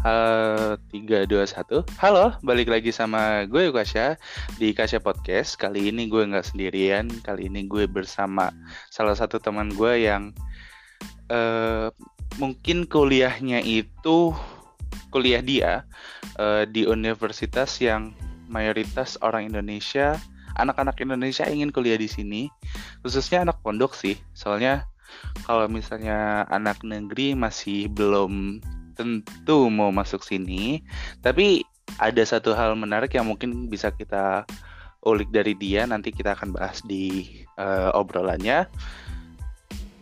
3, 2, 1 Halo, balik lagi sama gue Kasya di Kasya Podcast. Kali ini gue nggak sendirian. Kali ini gue bersama salah satu teman gue yang uh, Mungkin kuliahnya itu Kuliah dia uh, di universitas yang mayoritas orang Indonesia Anak-anak Indonesia ingin kuliah di sini. Khususnya anak pondok sih. Soalnya kalau misalnya anak negeri masih belum tentu mau masuk sini, tapi ada satu hal menarik yang mungkin bisa kita ulik dari dia nanti kita akan bahas di uh, obrolannya.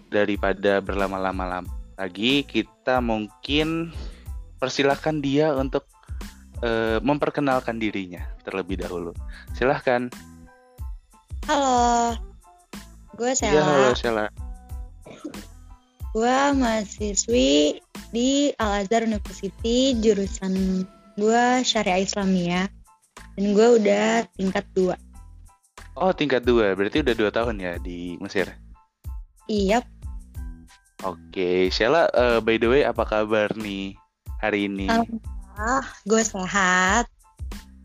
Daripada berlama-lama lagi kita mungkin persilahkan dia untuk uh, memperkenalkan dirinya terlebih dahulu. Silahkan. Halo. Gue Sela ya, halo Sela gue mahasiswi di Al Azhar University jurusan gue Syariah Islamia dan gue udah tingkat dua. Oh tingkat dua, berarti udah dua tahun ya di Mesir? Iya. Oke, Sheila, uh, by the way, apa kabar nih hari ini? Ah, gue sehat.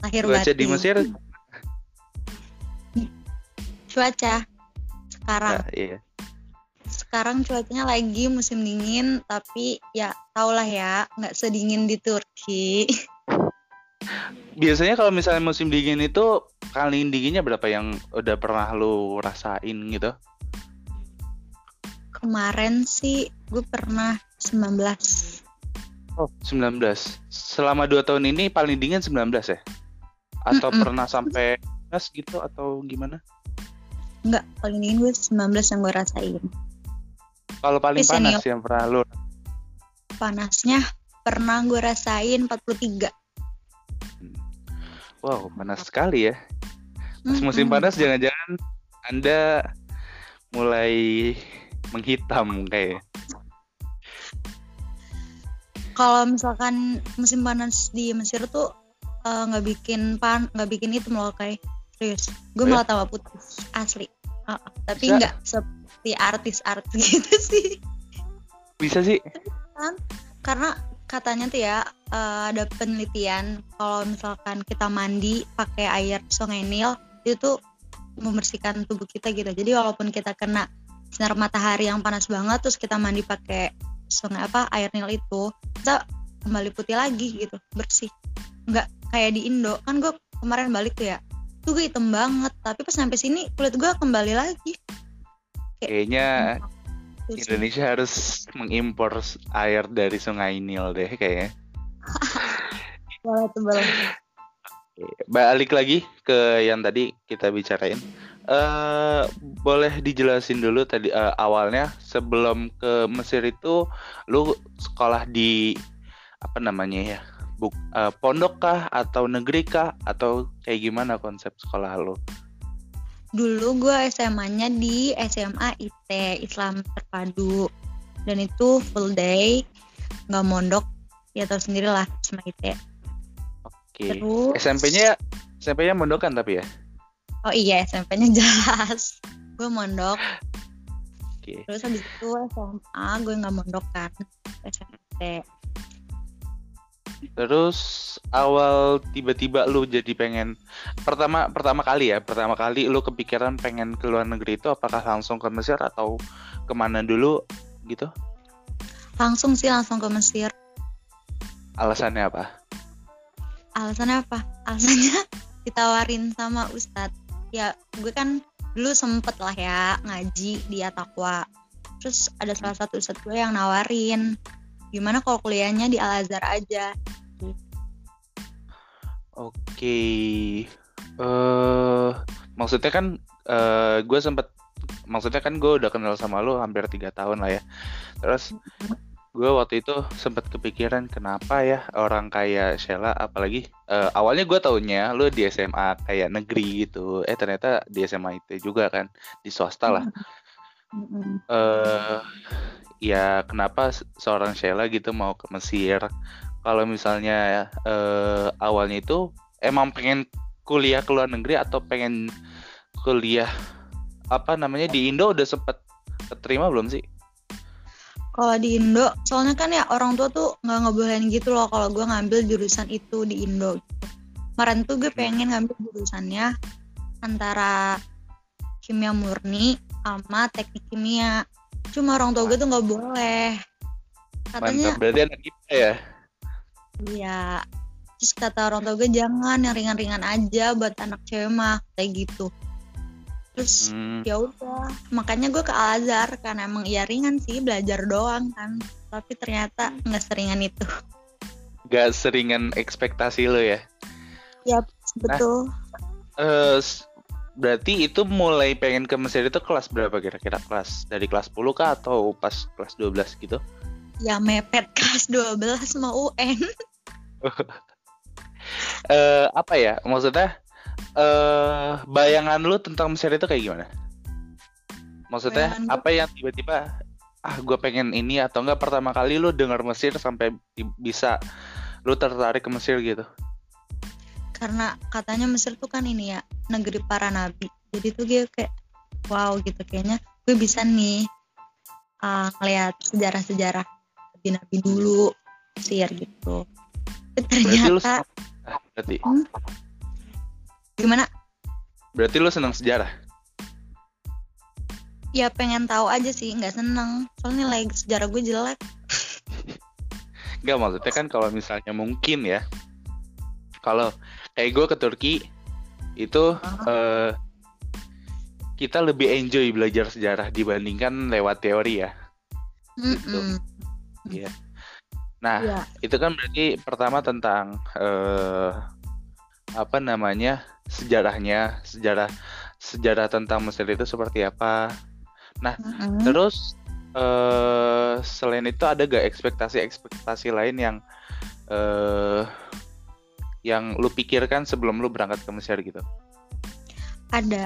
Lahir Cuaca batin. di Mesir? Cuaca sekarang. Nah, iya sekarang cuacanya lagi musim dingin tapi ya tau lah ya nggak sedingin di Turki. Biasanya kalau misalnya musim dingin itu paling dinginnya berapa yang udah pernah lu rasain gitu? Kemarin sih gue pernah 19 oh 19 selama dua tahun ini paling dingin 19 ya? Atau mm -mm. pernah sampai gas gitu atau gimana? Enggak, paling dingin gue 19 yang gue rasain kalau paling panas yang pernah lu? Panasnya pernah gue rasain 43. Wow, panas sekali ya. Pas hmm, musim panas jangan-jangan Anda mulai menghitam kayak. Kalau misalkan musim panas di Mesir tuh eh, nggak uh, bikin pan nggak bikin itu loh kayak serius gue oh, ya? malah tambah putih asli tapi nggak seperti artis-artis gitu sih. Bisa sih. Kan karena katanya tuh ya uh, ada penelitian kalau misalkan kita mandi pakai air sungai Nil itu tuh membersihkan tubuh kita gitu. Jadi walaupun kita kena sinar matahari yang panas banget terus kita mandi pakai sungai apa air Nil itu kita kembali putih lagi gitu bersih. Nggak kayak di Indo. Kan gue kemarin balik tuh ya tuh gue hitam banget tapi pas sampai sini kulit gue kembali lagi kayaknya Indonesia harus mengimpor air dari Sungai Nil deh kayaknya. Balik lagi ke yang tadi kita bicarain. Uh, boleh dijelasin dulu tadi uh, awalnya sebelum ke Mesir itu lu sekolah di apa namanya ya buk uh, pondok kah atau negeri kah atau kayak gimana konsep sekolah lu? dulu gue SMA-nya di SMA IT Islam Terpadu. Dan itu full day nggak mondok ya tau sendiri lah SMA IT oke. Terus? SMP-nya SMP-nya mondokan tapi ya? Oh iya SMP-nya jelas. Gue mondok. Okay. terus habis itu SMA gue nggak mondok kan SMP Terus awal tiba-tiba lu jadi pengen pertama pertama kali ya pertama kali lu kepikiran pengen ke luar negeri itu apakah langsung ke Mesir atau ke mana dulu gitu? Langsung sih langsung ke Mesir. Alasannya apa? Alasannya apa? Alasannya ditawarin sama Ustadz. Ya gue kan dulu sempet lah ya ngaji di Atakwa. Terus ada salah satu Ustadz gue yang nawarin gimana kalau kuliahnya di Al Azhar aja? Oke, uh, maksudnya kan uh, gue sempet, maksudnya kan gue udah kenal sama lo hampir tiga tahun lah ya. Terus gue waktu itu sempet kepikiran kenapa ya orang kayak Sheila, apalagi uh, awalnya gue taunya lo di SMA kayak negeri gitu, eh ternyata di SMA itu juga kan di swasta lah. Uh, ya kenapa seorang Sheila gitu mau ke Mesir kalau misalnya uh, awalnya itu emang pengen kuliah ke luar negeri atau pengen kuliah apa namanya di Indo udah sempet keterima belum sih? kalau di Indo soalnya kan ya orang tua tuh nggak ngebolehin gitu loh kalau gue ngambil jurusan itu di Indo gitu. kemarin tuh gue pengen ngambil jurusannya antara kimia murni sama teknik kimia. Cuma orang tua gue tuh nggak boleh. Katanya Mantap, berarti anak IPA ya? iya. Terus kata orang tua gue jangan yang ringan-ringan aja buat anak cewek mah kayak gitu. Terus Hmm, ya udah makanya gue ke Al Azhar karena emang iya ringan sih belajar doang kan. Tapi ternyata nggak seringan itu. Gak seringan ekspektasi lo ya? ya betul. Eh, s- berarti itu mulai pengen ke Mesir itu kelas berapa kira-kira? Kelas dari kelas 10 kah atau pas kelas 12 gitu? ya mepet kelas 12 mau UN Eh, apa ya? Maksudnya eh bayangan lu tentang Mesir itu kayak gimana? Maksudnya Bayangan apa yang tiba-tiba ah gue pengen ini atau enggak pertama kali lu dengar Mesir sampai bisa lu tertarik ke Mesir gitu? Karena katanya Mesir tuh kan ini ya negeri para nabi. Jadi tuh gue kayak wow gitu kayaknya. Gue bisa nih uh, ngeliat sejarah-sejarah nabi-nabi dulu Mesir gitu. Tapi Berarti lu ternyata ah, berarti. Gimana? Berarti lu senang sejarah? ya pengen tahu aja sih nggak seneng. Soalnya nilai sejarah gue jelek. Enggak maksudnya kan kalau misalnya mungkin ya kalau kayak gue ke Turki itu eh, kita lebih enjoy belajar sejarah dibandingkan lewat teori ya. Mm-mm. Iya. Nah Iya. itu kan berarti pertama tentang eh, apa namanya sejarahnya sejarah sejarah tentang Mesir itu seperti apa. Mm-mm. Terus eh selain itu ada gak ekspektasi-ekspektasi lain yang eh yang lu pikirkan sebelum lu berangkat ke Mesir gitu? ada.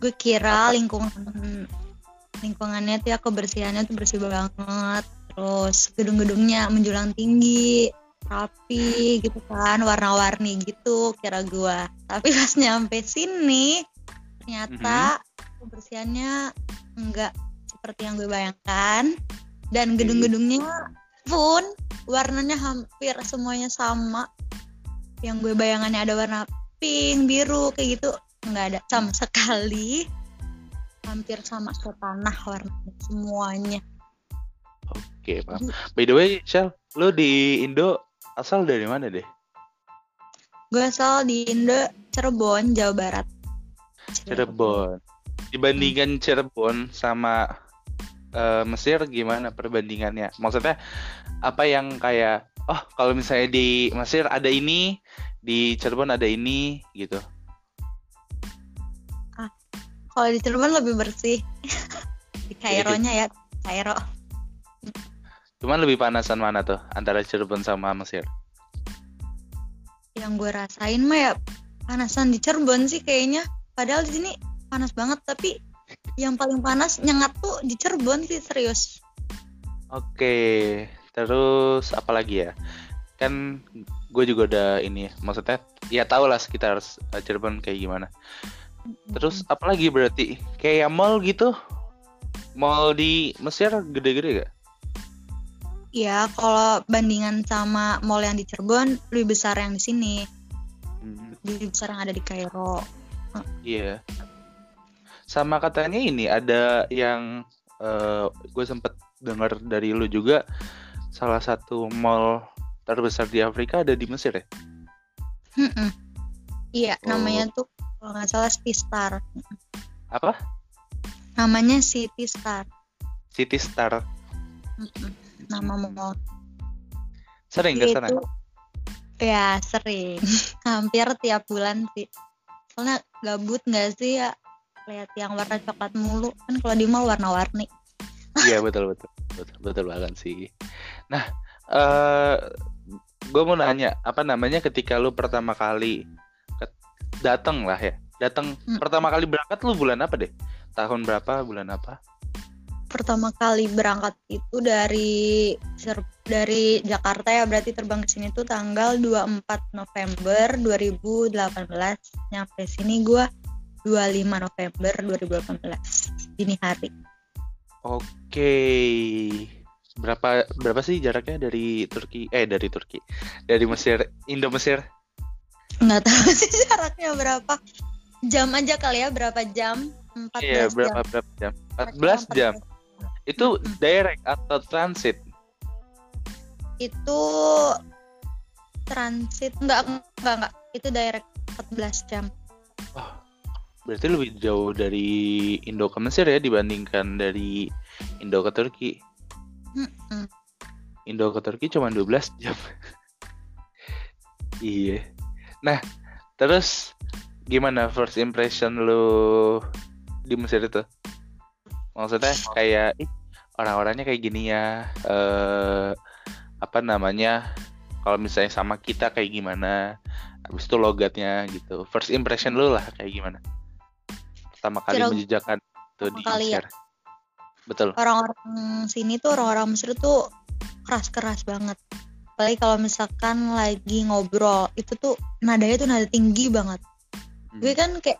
Gue kira lingkungan lingkungannya tuh ya kebersihannya tuh bersih banget. Terus gedung-gedungnya menjulang tinggi rapi gitu kan warna-warni gitu kira gue tapi pas nyampe sini ternyata kebersihannya enggak seperti yang gue bayangkan. Dan gedung-gedungnya pun warnanya hampir semuanya sama yang gue bayangannya ada warna pink biru kayak gitu nggak ada sama sekali hampir sama ke tanah warnanya semuanya Oke, paham. By the way, Shell, lu di Indo asal dari mana deh? gue asal di Indo Cirebon Jawa Barat Cirebon. Dibandingkan Cirebon sama eh, Mesir gimana perbandingannya? Maksudnya apa yang kayak oh kalau misalnya di Mesir ada ini, di Cirebon ada ini gitu. kalau di Cirebon lebih bersih. Di Kaironya ya Kairo Cuman lebih panasan mana tuh antara Cirebon sama Mesir? yang gue rasain mah ya panasan di Cirebon sih kayaknya. Padahal di sini panas banget tapi yang paling panas nyengat tuh di Cirebon sih serius. Oke, terus apa lagi ya? Kan gue juga udah ini, maksudnya ya tau lah sekitar eh, Cirebon kayak gimana. Terus apa lagi berarti? Kayak mall gitu? Mall di Mesir gede-gede gak? ya kalau bandingan sama mall yang di Cirebon lebih besar yang di sini Hmm, lebih besar yang ada di Kairo Iya. Sama katanya ini ada yang gue sempet dengar dari lu juga salah satu mall terbesar di Afrika ada di Mesir ya? Mm-mm. Iya, Oh. namanya tuh kalau nggak salah City Star. Apa? Namanya City Star. City Star. Mm-mm. Nama mall. Sering ke sana? Ya sering, hampir tiap bulan sih. Soalnya gabut nggak sih ya lihat yang warna coklat mulu kan kalau di mall warna-warni. Iya betul betul betul betul banget sih. Nah, eh gue mau nanya apa namanya ketika lu pertama kali datang lah ya, datang Hmm. pertama kali berangkat lu bulan apa deh? Tahun berapa? Bulan apa? Pertama kali berangkat itu dari dari Jakarta ya berarti terbang ke sini tuh tanggal 24 November 2018. Nyampe sini gua 25 November 2018 dini hari. Oke, berapa berapa sih jaraknya dari Turki? Eh dari Turki. Dari Mesir Indo Mesir nggak tahu sih jaraknya berapa. Jam aja kali ya berapa jam? 14 iya berapa jam. berapa jam? 14 jam itu direct atau transit? Itu transit. Enggak enggak enggak itu direct 14 jam. Berarti lebih jauh dari Indo ke Mesir ya dibandingkan dari Indo ke Turki Mm-mm. Indo ke Turki cuma 12 jam. Iya. Nah terus gimana first impression lu di Mesir itu? Maksudnya kayak orang-orangnya kayak gini ya. Eh apa namanya kalau misalnya sama kita kayak gimana? Habis itu logatnya gitu. First impression lu lah kayak gimana? Pertama kali Kira- menjejakan itu di kali ya? Betul. Orang-orang sini tuh orang-orang Mesir tuh keras-keras banget. Apalagi kalau misalkan lagi ngobrol itu tuh nadanya tuh nada tinggi banget. Hmm. gue kan kayak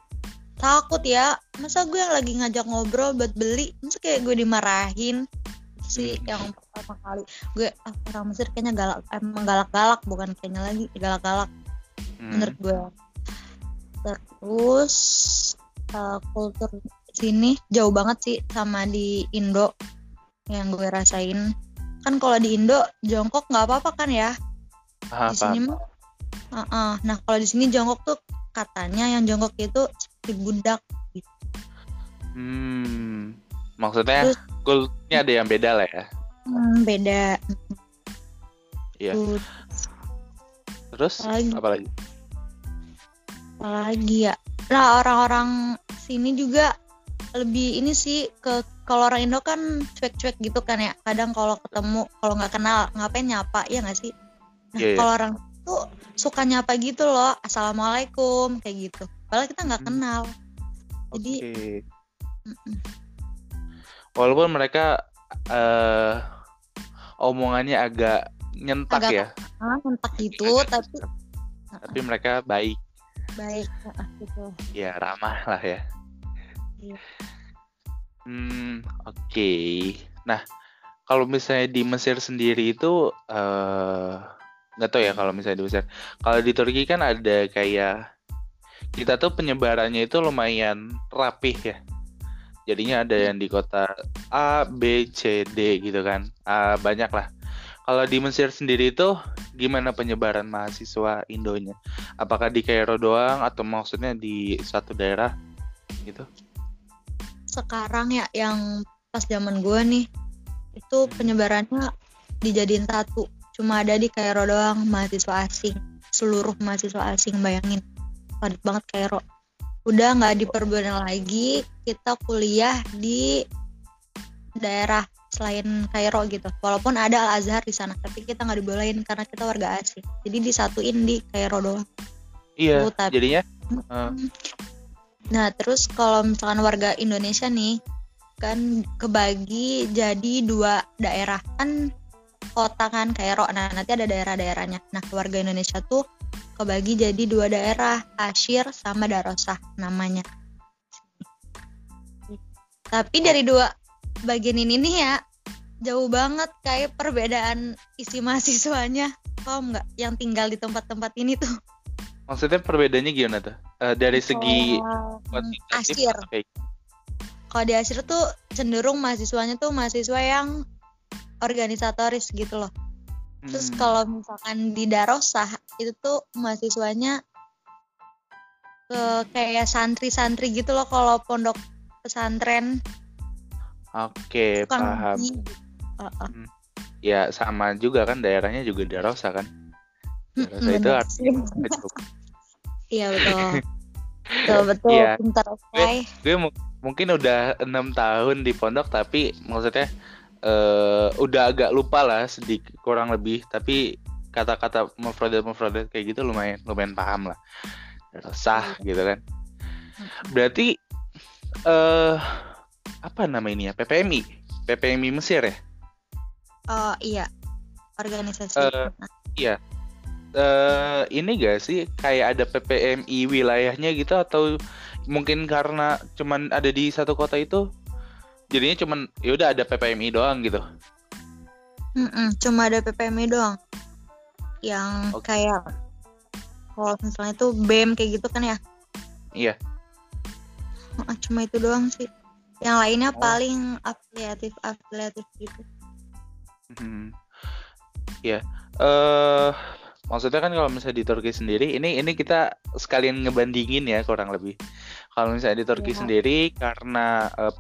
takut ya masa gue yang lagi ngajak ngobrol buat beli? Masa kayak gue dimarahin? Sih Hmm. yang pertama kali. Gue ah, orang Mesir kayaknya galak emang galak-galak bukan kayaknya lagi galak-galak. Hmm. menurut gue. Terus eh, kultur sini jauh banget sih sama di Indo yang gue rasain kan kalau di Indo jongkok nggak apa-apa kan ya Ah, di sini mah Uh-uh. nah kalau di sini jongkok tuh katanya yang jongkok itu seperti budak Hmm, maksudnya Terus- kulturnya ada yang beda lah ya. hmm, beda Iya. Tuh, Terus Apalagi? apa lagi? apalagi ya nah orang-orang sini juga lebih ini sih ke kalau orang Indo kan cuek-cuek gitu kan ya kadang kalau ketemu kalau nggak kenal ngapain nyapa ya nggak sih nah Iya, iya. kalau orang tuh suka nyapa gitu loh assalamualaikum kayak gitu padahal kita nggak Hmm. kenal jadi Oke. mm-mm. Walaupun mereka eh omongannya agak nyentak Agak ya, ah, mentak gitu Agak tapi tapi mereka baik, baik gitu ya ramah lah ya. Hmm, oke. Nah, kalau misalnya di Mesir sendiri itu eh nggak tahu ya kalau misalnya di Mesir. Kalau di Turki kan ada kayak kita tuh penyebarannya itu lumayan rapih ya. Jadinya ada yang di kota A, B, C, D gitu kan. Ah, banyak lah. Kalau di Mesir sendiri itu gimana penyebaran mahasiswa Indonya? Apakah di Kairo doang atau maksudnya di satu daerah gitu? Sekarang ya yang pas zaman gue nih itu Hmm. penyebarannya dijadiin satu. Cuma ada di Kairo doang mahasiswa asing. Seluruh mahasiswa asing bayangin. Padat banget Kairo udah nggak diperbolehkan lagi kita kuliah di daerah selain Kairo gitu. Walaupun ada Al Azhar di sana tapi kita nggak dibolehin karena kita warga asing. Jadi disatuin di Kairo doang. Iya, Oh, tapi- jadinya eh, Nah, terus kalau misalkan warga Indonesia nih kan kebagi jadi dua daerah kan kota kan Kairo. Nah, nanti ada daerah-daerahnya. Nah, warga Indonesia tuh kebagi jadi dua daerah, Asyir sama Darosah namanya. Tapi dari dua bagian ini nih ya jauh banget kayak perbedaan isi mahasiswanya. Paham nggak? Yang tinggal di tempat-tempat ini tuh. Maksudnya perbedaannya gimana tuh? Eh, dari segi atau kayak kalau di Asyir tuh cenderung mahasiswanya tuh mahasiswa yang organisatoris gitu loh. Terus Hmm, kalau misalkan di Darosah itu tuh mahasiswanya ke kayak santri-santri gitu loh kalau pondok pesantren Oke, bukan paham. ngaji. Heeh. Ya sama juga kan daerahnya juga Darosa kan. Darosa Mm, itu artinya. Iya betul. betul betul Iya. pintar sekali. gue mu- mungkin udah enam tahun di pondok tapi maksudnya eh udah agak lupa lah sedikit kurang lebih tapi kata-kata mufradat mufradat kayak gitu lumayan lumayan paham lah sah Iya. gitu kan berarti eh apa nama ini ya PPMI PPMI Mesir ya Oh iya organisasi. Eh, eh ini gak sih kayak ada PPMI wilayahnya gitu atau mungkin karena cuman ada di satu kota itu jadinya cuman ya udah ada PPMI doang gitu Mm-mm, cuma ada PPMI doang. Yang Oke. kayak kalau misalnya tuh BEM kayak gitu kan ya. Iya. Cuma itu doang sih. Yang lainnya Oh. paling afiliatif afiliatif gitu. Hmm. Ya, eh maksudnya kan kalau misalnya di Turki sendiri, ini ini kita sekalian ngebandingin ya kurang lebih. Kalau misalnya di Turki Iya. sendiri karena eh,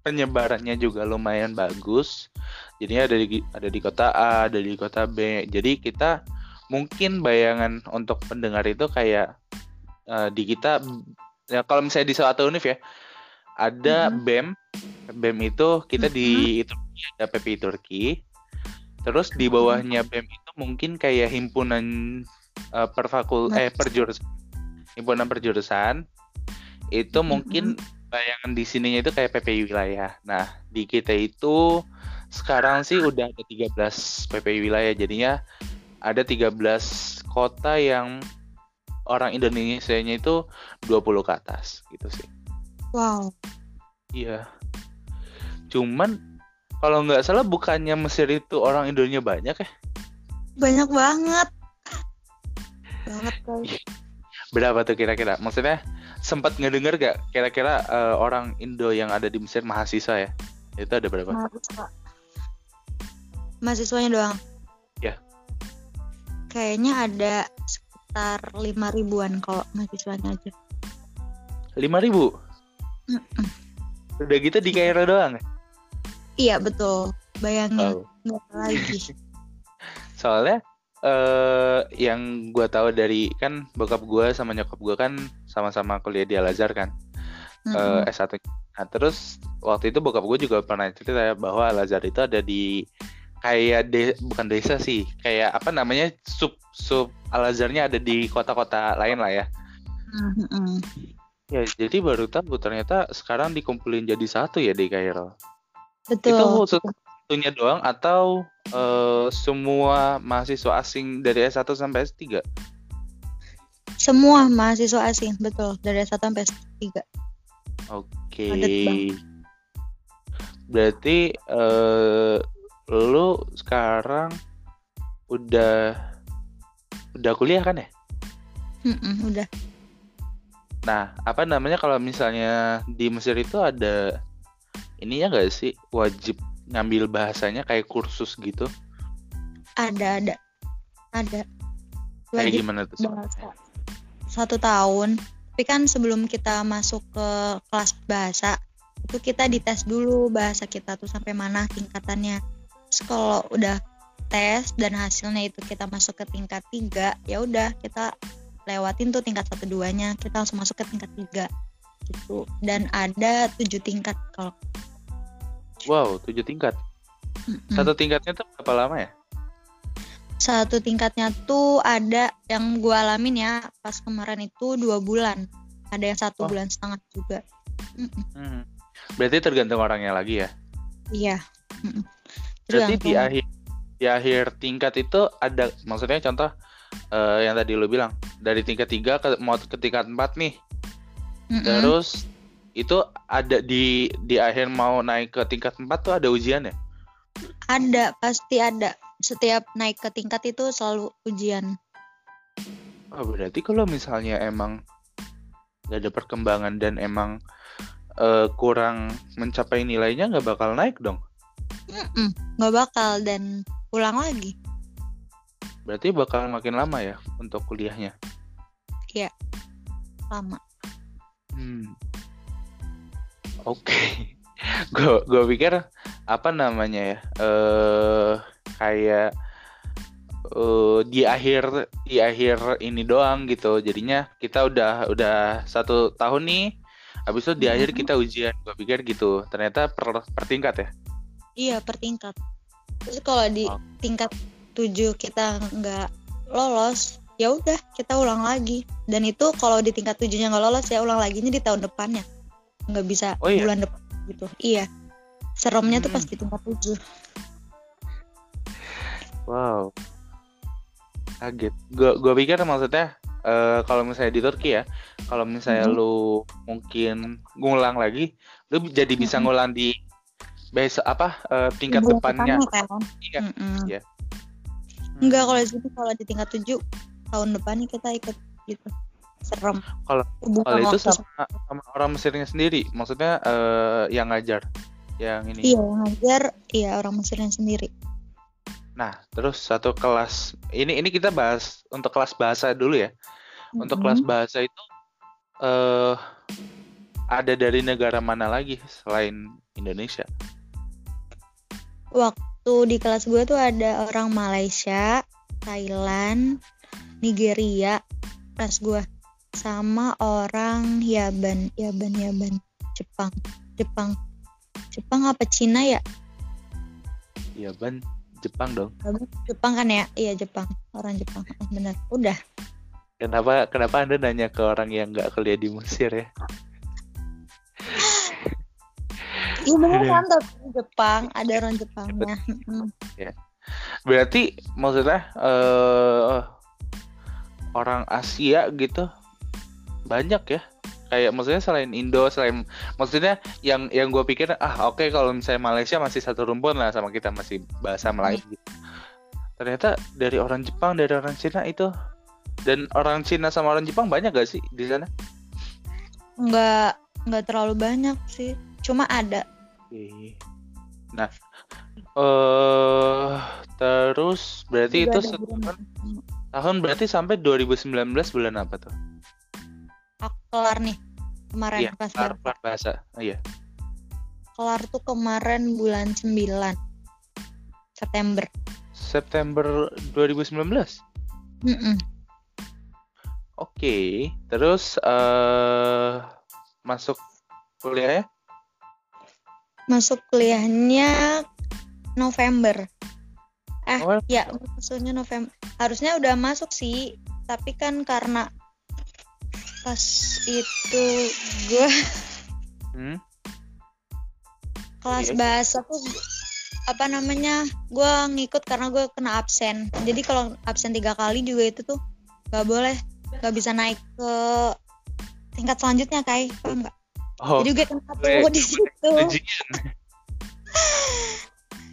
penyebarannya juga lumayan bagus, jadinya ada di ada di kota A, ada di kota B. Jadi kita mungkin bayangan untuk pendengar itu kayak eh, di kita ya kalau misalnya di suatu univ ya ada Mhm. BEM, BEM itu kita di itu ada PPI Turki. Terus di bawahnya BEM itu mungkin kayak himpunan eh, perfakul eh perjurusan himpunan perjurusan itu mungkin bayangan di sininya itu kayak PPI wilayah. Nah, di kita itu sekarang sih udah ada 13 PPI wilayah jadinya ada 13 kota yang orang Indonesia-nya itu 20 ke atas gitu sih. Wow. Iya. Cuman kalau nggak salah bukannya Mesir itu orang Indonya banyak ya? Banyak banget. Banget guys. Berapa tuh kira-kira? Maksudnya sempat ngedenger gak kira-kira eh, orang Indo yang ada di Mesir mahasiswa ya? Itu ada berapa? Mahasiswa. Mahasiswanya doang. Ya. Kayaknya ada sekitar lima ribuan kalau mahasiswanya aja. 5000 ribu. Mm-mm. Udah gitu di Kairo doang. Ya? Iya betul. Bayangin Oh. lagi. Soalnya eh yang gua tahu dari kan bokap gua sama nyokap gua kan sama-sama kuliah di Al Azhar kan. Mm-mm. eh, S1. Nah, terus waktu itu bokap gue juga pernah cerita bahwa Al Azhar itu ada di kayak de, bukan desa sih, kayak apa namanya sub sub Al Azharnya ada di kota-kota lain lah ya. Mm-mm. Ya, jadi baru tahu ternyata sekarang dikumpulin jadi satu ya di Kairo. Betul. Itu khusus satunya doang atau eh, semua mahasiswa asing dari S1 sampai S3? Semua mahasiswa asing, betul. Dari S1 sampai S3. Oke. Banget. Berarti eh lu sekarang udah udah kuliah kan ya? Mm-mm, udah. Nah, apa namanya kalau misalnya di Mesir itu ada ininya nggak sih wajib ngambil bahasanya kayak kursus gitu? Ada, ada. Ada. Kayak Wajib gimana tuh? bahasa. Satu tahun. Tapi kan sebelum kita masuk ke kelas bahasa, itu kita dites dulu bahasa kita tuh sampai mana tingkatannya. Terus kalau udah tes dan hasilnya itu kita masuk ke tingkat tiga, ya udah kita lewatin tuh tingkat satu duanya, kita langsung masuk ke tingkat tiga gitu. Dan ada tujuh tingkat kalau Wow, tujuh tingkat. Satu tingkatnya tuh berapa lama ya? satu tingkatnya tuh ada yang gue alamin ya pas kemarin itu dua bulan ada yang satu Oh. bulan setengah juga. Hmm. Berarti tergantung orangnya lagi ya. iya. Berarti di akhir di akhir tingkat itu ada maksudnya contoh eh, yang tadi lu bilang dari tingkat 3 ke mau ke tingkat 4 nih. Mm-mm. Terus itu ada di di akhir mau naik ke tingkat 4 tuh ada ujian ya? ada pasti ada setiap naik ke tingkat itu selalu ujian Oh, berarti kalau misalnya emang gak ada perkembangan dan emang eh, kurang mencapai nilainya nggak bakal naik dong. Nggak bakal dan ulang lagi Berarti bakal makin lama ya untuk kuliahnya. lama Hmm. Oke. Gue gue pikir apa namanya ya? Eh kayak eh di akhir di akhir ini doang gitu. Jadinya kita udah udah satu tahun nih. Habis itu di Mhm. akhir kita ujian. Gue pikir gitu. Ternyata per, per tingkat ya. iya per tingkat terus kalau di Oh. tingkat tujuh kita nggak lolos ya udah kita ulang lagi dan itu kalau di tingkat tujuhnya nggak lolos ya ulang lagi di tahun depannya nggak bisa Oh iya? bulan depan gitu iya seremnya tuh Hmm. pas di tingkat tujuh Wow. Kaget. Gue gue pikir maksudnya eh kalau misalnya di Turki ya, kalau misalnya Mhm. lu mungkin ngulang lagi, lu jadi bisa Mhm. ngulang di besok apa uh, tingkat Bulan depannya depannya kan? iya iya Enggak Hmm. kalau di kalau di tingkat 7 tahun depannya kita ikut gitu. Serem. Kalau- kalau itu sama sama orang Mesirnya sendiri maksudnya eh, yang ngajar yang ini Iya, yang ngajar iya orang Mesirnya sendiri. nah terus satu kelas ini ini kita bahas untuk kelas bahasa dulu ya untuk Mm-mm. kelas bahasa itu eh ada dari negara mana lagi selain Indonesia waktu di kelas gue tuh ada orang Malaysia, Thailand, Nigeria, kelas gue sama orang Yaban, Yaban, Yaban, Jepang, Jepang, Jepang apa Cina ya? Iya ban Jepang dong Yaban, Jepang kan ya? Iya Jepang, orang Jepang, Oh, bener. Udah. kenapa kenapa anda nanya ke orang yang nggak kuliah di Mesir ya Iya bener kan Jepang, ada orang Jepangnya. Mm-mm. berarti maksudnya eh orang Asia gitu banyak ya kayak maksudnya selain Indo selain maksudnya yang yang gue pikir ah oke kalau misalnya Malaysia masih satu rumpun lah sama kita masih bahasa Melayu gitu. ternyata dari orang Jepang dari orang Cina itu dan orang Cina sama orang Jepang banyak gak sih di sana Nggak, nggak terlalu banyak sih. Cuma ada. Nah, eh terus berarti Juga itu guru. Tahun berarti sampai 2019 bulan apa tuh? Aku kelar nih kemarin Iya, kelas kelar, kelar bahasa. Oh, iya. kelar tuh kemarin bulan 9 September. September 2019. Mm-mm. Oke, terus eh masuk kuliah ya? Masuk kuliahnya November. Eh, Oh. ya maksudnya November. Harusnya udah masuk sih, tapi kan karena pas itu gue Hmm? kelas Iya. bahasa tuh apa namanya gue ngikut karena gue kena absen jadi kalau absen tiga kali juga itu tuh nggak boleh nggak bisa naik ke tingkat selanjutnya kai paham nggak Oh, jadi gue kena tuh di situ.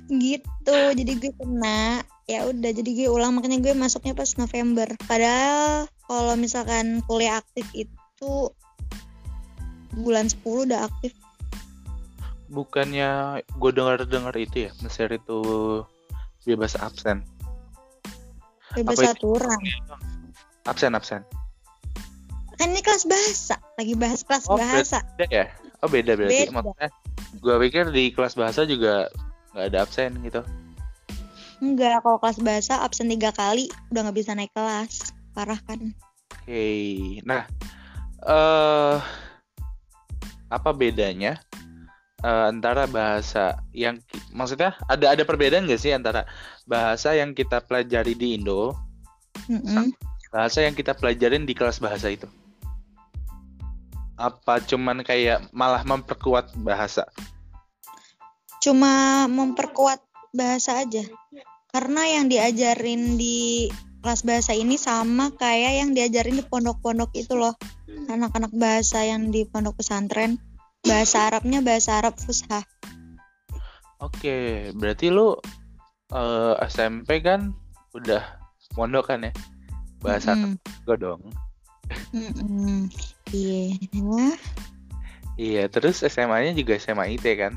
gitu jadi gue kena ya udah jadi gue ulang makanya gue masuknya pas November padahal kalau misalkan kuliah aktif itu bulan 10 udah aktif Bukannya gue dengar-dengar itu ya, Mesir itu bebas absen. bebas Apa itu? aturan Absen, absen. kan ini kelas bahasa lagi bahas kelas Oh, bahasa Beda ya? Oh beda berarti. Beda. Maksudnya gue pikir di kelas bahasa juga nggak ada absen gitu. Enggak, kalau kelas bahasa absen tiga kali udah nggak bisa naik kelas. Parah kan? Oke, nah eh apa bedanya eh, antara bahasa yang maksudnya ada ada perbedaan nggak sih antara bahasa yang kita pelajari di Indo, bahasa yang kita pelajarin di kelas bahasa itu? Apa cuman kayak malah memperkuat bahasa? Cuma memperkuat bahasa aja. Karena yang diajarin di kelas bahasa ini sama kayak yang diajarin di pondok-pondok itu loh. Anak-anak bahasa yang di pondok pesantren. Bahasa Arabnya bahasa Arab Fusha. Oke, berarti lu eh, SMP kan udah mondok kan ya? Bahasa Mm-mm. gue dong. Iya. Iya, terus SMA-nya juga SMA IT kan?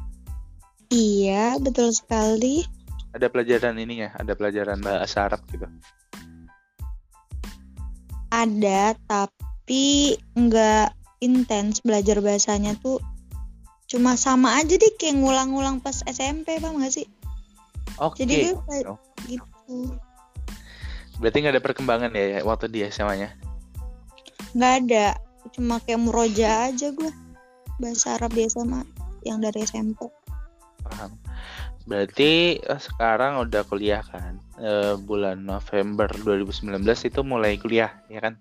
Iya, betul sekali. Ada pelajaran ini ya, ada pelajaran bahasa Arab gitu. ada tapi nggak intens belajar bahasanya tuh cuma sama aja deh kayak ngulang-ngulang pas SMP paham gak sih Oke. jadi gue Oh. gitu Berarti nggak ada perkembangan ya, ya waktu di SMA-nya? nggak ada cuma kayak muroja aja gue bahasa Arab di SMA yang dari SMP Paham. Berarti eh, sekarang udah kuliah kan? Eh, bulan November 2019 itu mulai kuliah, ya kan?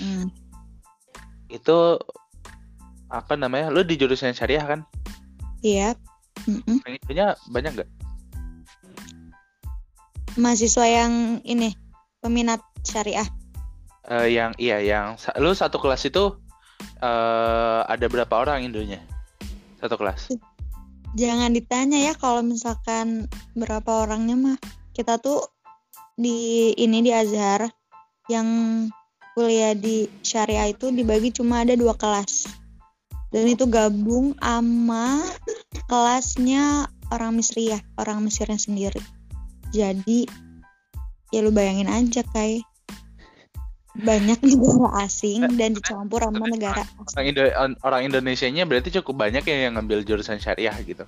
Mm. Itu apa namanya? Lu di jurusan syariah kan? iya. Pengikutnya banyak nggak? mahasiswa yang ini peminat syariah Eh, yang iya, yang lu satu kelas itu ada berapa orang Indonya? Satu kelas. Jangan ditanya ya kalau misalkan berapa orangnya mah. Kita tuh di ini di Azhar yang kuliah di syariah itu dibagi cuma ada dua kelas. Dan itu gabung sama kelasnya orang Misriyah orang Mesirnya sendiri. Jadi ya lu bayangin aja kayak banyak negara asing dan dicampur sama negara. orang, Indo orang Indonesia-nya berarti cukup banyak ya yang ngambil jurusan syariah gitu.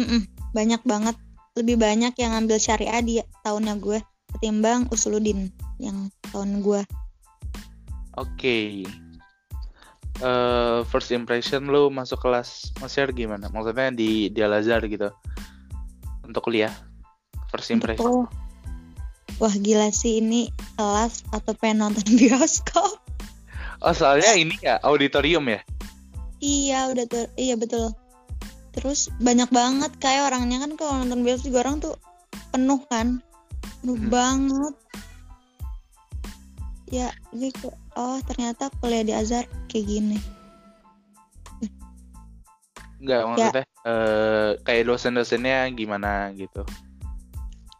Mm-mm, banyak banget. Lebih banyak yang ngambil syariah di tahunnya gue ketimbang usuludin yang tahun gue. Oke. Okay. uh, first impression lu masuk kelas Mesir gimana? Maksudnya di di Al Azhar gitu. Untuk kuliah first impression. Betul wah gila sih ini kelas atau pengen nonton bioskop? Oh soalnya ini ya auditorium ya? Iya udah tuh iya betul. Terus banyak banget kayak orangnya. Kan kalau nonton bioskop juga orang tuh penuh kan? Penuh hmm. banget. Ya gitu oh ternyata kuliah di Azhar kayak gini. Enggak maksudnya ya. uh, kayak dosen-dosennya gimana gitu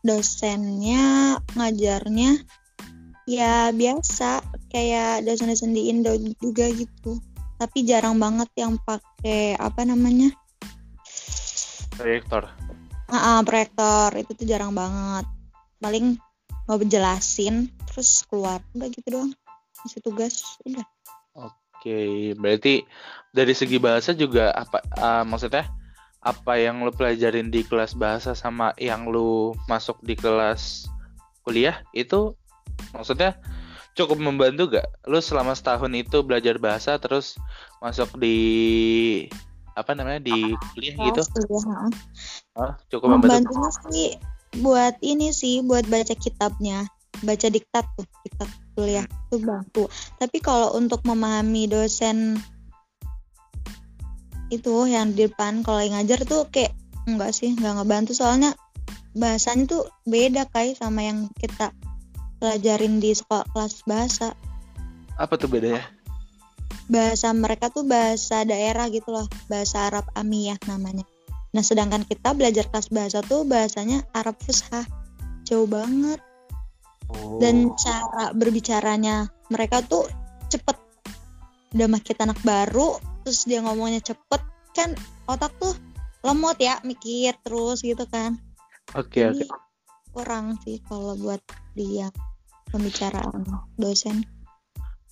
dosennya ngajarnya ya biasa. Kayak dosen-dosen di Indo juga gitu. Tapi jarang banget yang pakai apa namanya? Proyektor. Ah uh, proyektor. Itu tuh jarang banget. Paling mau jelasin terus keluar. Udah gitu doang. Masih tugas. Udah. Oke berarti dari segi bahasa juga apa uh, maksudnya apa yang lu pelajarin di kelas bahasa sama yang lu masuk di kelas kuliah itu maksudnya cukup membantu gak? Lu selama setahun itu belajar bahasa terus masuk di apa namanya di kuliah oh, gitu? Kuliah, oh, cukup membantu. Membantunya sih buat ini sih buat baca kitabnya, baca diktat tuh diktat kuliah hmm. tuh bantu. Tapi kalau untuk memahami dosen itu yang di depan kalau yang ngajar tuh kayak enggak sih nggak ngebantu. Soalnya bahasanya tuh beda kayak sama yang kita pelajarin di sekolah kelas bahasa. Apa tuh bedanya? Bahasa mereka tuh bahasa daerah gitu loh bahasa Arab Amiyah namanya. Nah sedangkan kita belajar kelas bahasa tuh bahasanya Arab Fusha jauh banget. Oh. dan cara berbicaranya mereka tuh cepet. Udah makin anak baru terus dia ngomongnya cepet kan otak tuh lemot ya mikir terus gitu kan oke okay, oke okay. kurang sih kalau buat dia pembicaraan dosen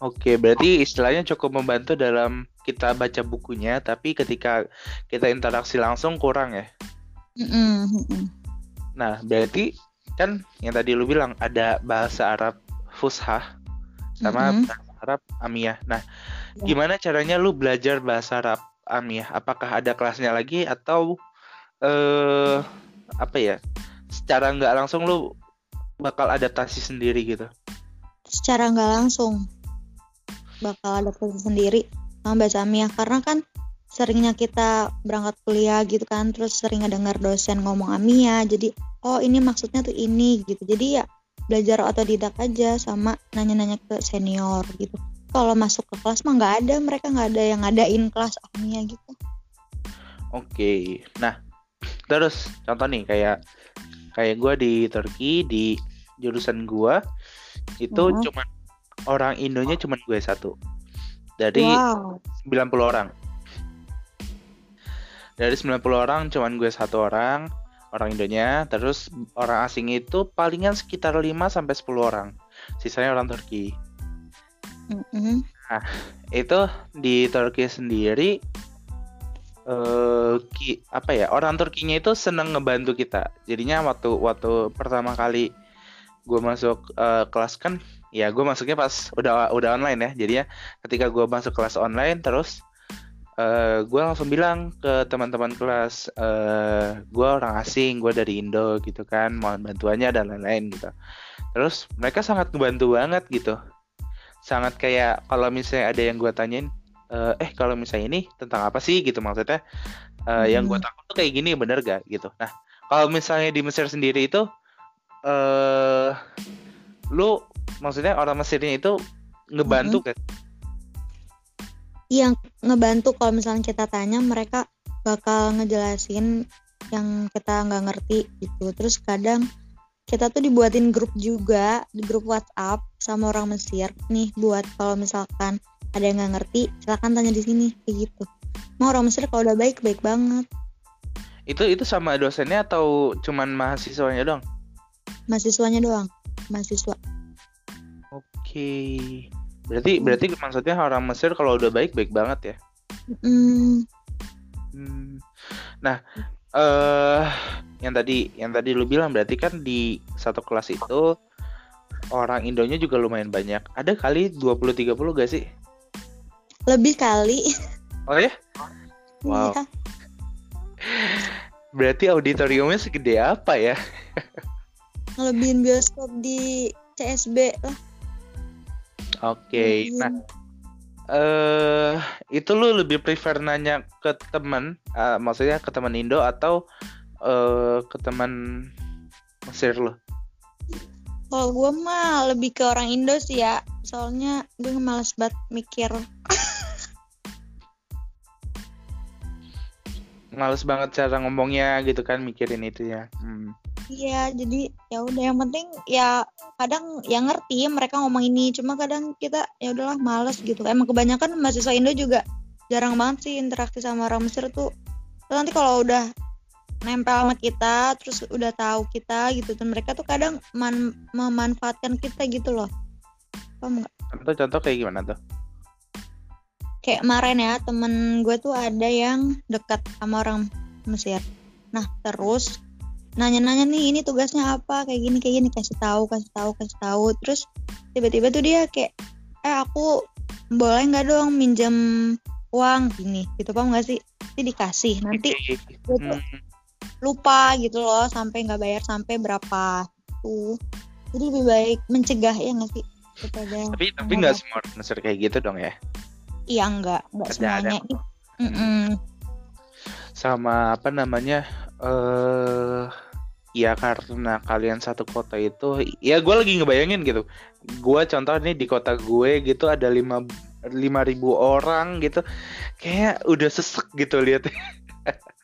oke okay, berarti istilahnya cukup membantu dalam kita baca bukunya tapi ketika kita interaksi langsung kurang ya mm -mm. nah berarti kan yang tadi lu bilang ada bahasa Arab Fushah sama mm -hmm. bahasa Arab Amiyah. Nah. Gimana caranya lu belajar bahasa Arab Amiyah? Apakah ada kelasnya lagi atau eh apa ya? Secara nggak langsung lu bakal adaptasi sendiri gitu? Secara nggak langsung bakal adaptasi sendiri sama bahasa Amiyah karena kan seringnya kita berangkat kuliah gitu kan terus sering dengar dosen ngomong Amiyah jadi oh ini maksudnya tuh ini gitu jadi ya belajar otodidak aja sama nanya-nanya ke senior gitu kalau masuk ke kelas mah nggak ada mereka nggak ada yang ngadain kelas Amia gitu. Oke nah terus contoh nih kayak kayak gue di Turki di jurusan gue itu uh cuman orang Indonya cuma gue satu. Dari wow. 90 orang. Dari 90 orang cuman gue satu orang orang Indonya. Terus orang asing itu palingan sekitar 5 sampai 10 orang. Sisanya orang Turki Mm-hmm. Nah, itu di Turki sendiri uh, ki, apa ya orang Turkinya itu seneng ngebantu kita. Jadinya waktu waktu pertama kali gue masuk uh, kelas kan, ya gue masuknya pas udah udah online ya. Jadinya ketika gue masuk kelas online terus uh, gue langsung bilang ke teman-teman kelas, uh, gue orang asing, gue dari Indo gitu kan, mohon bantuannya dan lain-lain gitu. Terus mereka sangat ngebantu banget gitu sangat kayak kalau misalnya ada yang gue tanyain uh, eh kalau misalnya ini tentang apa sih? Gitu maksudnya. Uh, hmm. yang gue takut tuh kayak gini bener gak gitu. Nah kalau misalnya di Mesir sendiri itu uh, lu maksudnya orang Mesirnya itu ngebantu hmm. kan yang ngebantu kalau misalnya kita tanya mereka bakal ngejelasin yang kita nggak ngerti gitu. Terus kadang kita tuh dibuatin grup juga di grup WhatsApp sama orang Mesir nih buat kalau misalkan ada yang nggak ngerti silahkan tanya di sini kayak gitu. Mau orang Mesir kalau udah baik baik banget. Itu itu sama dosennya atau cuman mahasiswanya doang? Mahasiswanya doang mahasiswa. Oke. Berarti berarti maksudnya orang Mesir kalau udah baik baik banget ya? Hmm, Hmm. Nah, eh yang tadi yang tadi lu bilang berarti kan di satu kelas itu orang Indonya juga lumayan banyak. Ada kali 20 30 gak sih? lebih kali Oh ya? Wow. Iya. Berarti auditoriumnya segede apa ya? ngelebihin bioskop di CSB lah Oke. Nah, Ngelebihin. eh itu lu lebih prefer nanya ke teman, eh, maksudnya ke teman Indo atau eh ke teman Mesir lu? Kalau gue mah lebih ke orang Indo sih ya soalnya gue males banget mikir Males banget cara ngomongnya gitu kan mikirin itu ya. Hmm. Iya, jadi ya udah yang penting ya kadang ya ngerti mereka ngomong ini, cuma kadang kita ya udahlah males gitu. Emang kebanyakan mahasiswa Indo juga jarang banget sih interaksi sama orang Mesir tuh. Terus nanti kalau udah nempel sama kita, terus udah tahu kita gitu, dan mereka tuh kadang man- memanfaatkan kita gitu loh. Paham nggak? Contoh-contoh kayak gimana tuh? Kayak kemarin ya temen gue tuh ada yang dekat sama orang Mesir. Nah terus nanya-nanya nih ini tugasnya apa kayak gini kayak gini kasih tahu kasih tahu kasih tahu terus tiba-tiba tuh dia kayak eh aku boleh nggak dong minjem uang gini gitu paham nggak sih nanti dikasih nanti gue tuh. Lupa gitu loh sampai nggak bayar sampai berapa tuh jadi lebih baik mencegah ya nggak sih daripada Tapi tapi nggak semua Mesir kayak gitu dong ya. iya nggak nggak Ada- semuanya Mm-mm. Sama apa namanya? Eh ya karena kalian satu kota itu, ya gue lagi ngebayangin gitu. Gue contoh nih di kota gue gitu ada lima lima ribu orang gitu, kayak udah sesek gitu lihat.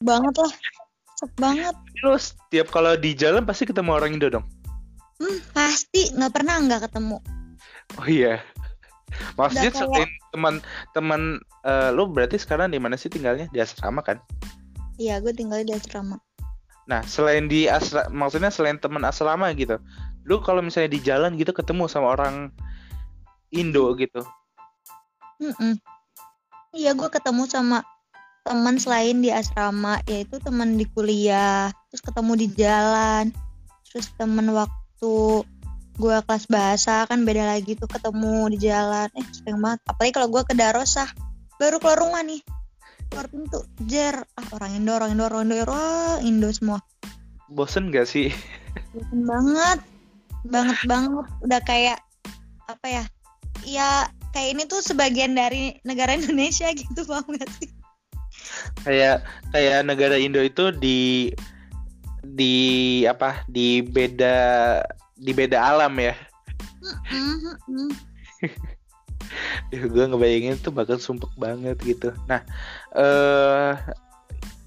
banget lah Sep banget Terus tiap kalau di jalan pasti ketemu orang Indo dong. hmm, pasti nggak pernah nggak ketemu Oh iya. Maksudnya Udah kayak- selain teman-teman eh, lu berarti sekarang di mana sih tinggalnya? Di asrama kan? iya gue tinggal di asrama Nah, selain di asra maksudnya selain teman asrama gitu. Lu kalau misalnya di jalan gitu ketemu sama orang Indo gitu. Mm-mm. Iya, gue ketemu sama teman selain di asrama, yaitu teman di kuliah, terus ketemu di jalan, terus teman waktu gue kelas bahasa kan beda lagi tuh ketemu di jalan, eh sering banget. Apalagi kalau gue ke Darosah, baru keluar rumah nih, keluar pintu, jer, ah orang Indo, orang Indo, orang Indo, orang Indo semua. Bosen gak sih? Bosen banget, banget banget, udah kayak apa ya? Ya kayak ini tuh sebagian dari negara Indonesia gitu, paham gak sih? Kayak kayak negara Indo itu di di apa? Di beda di beda alam ya. Gue ngebayangin tuh bakal sumpek banget gitu. Nah, eh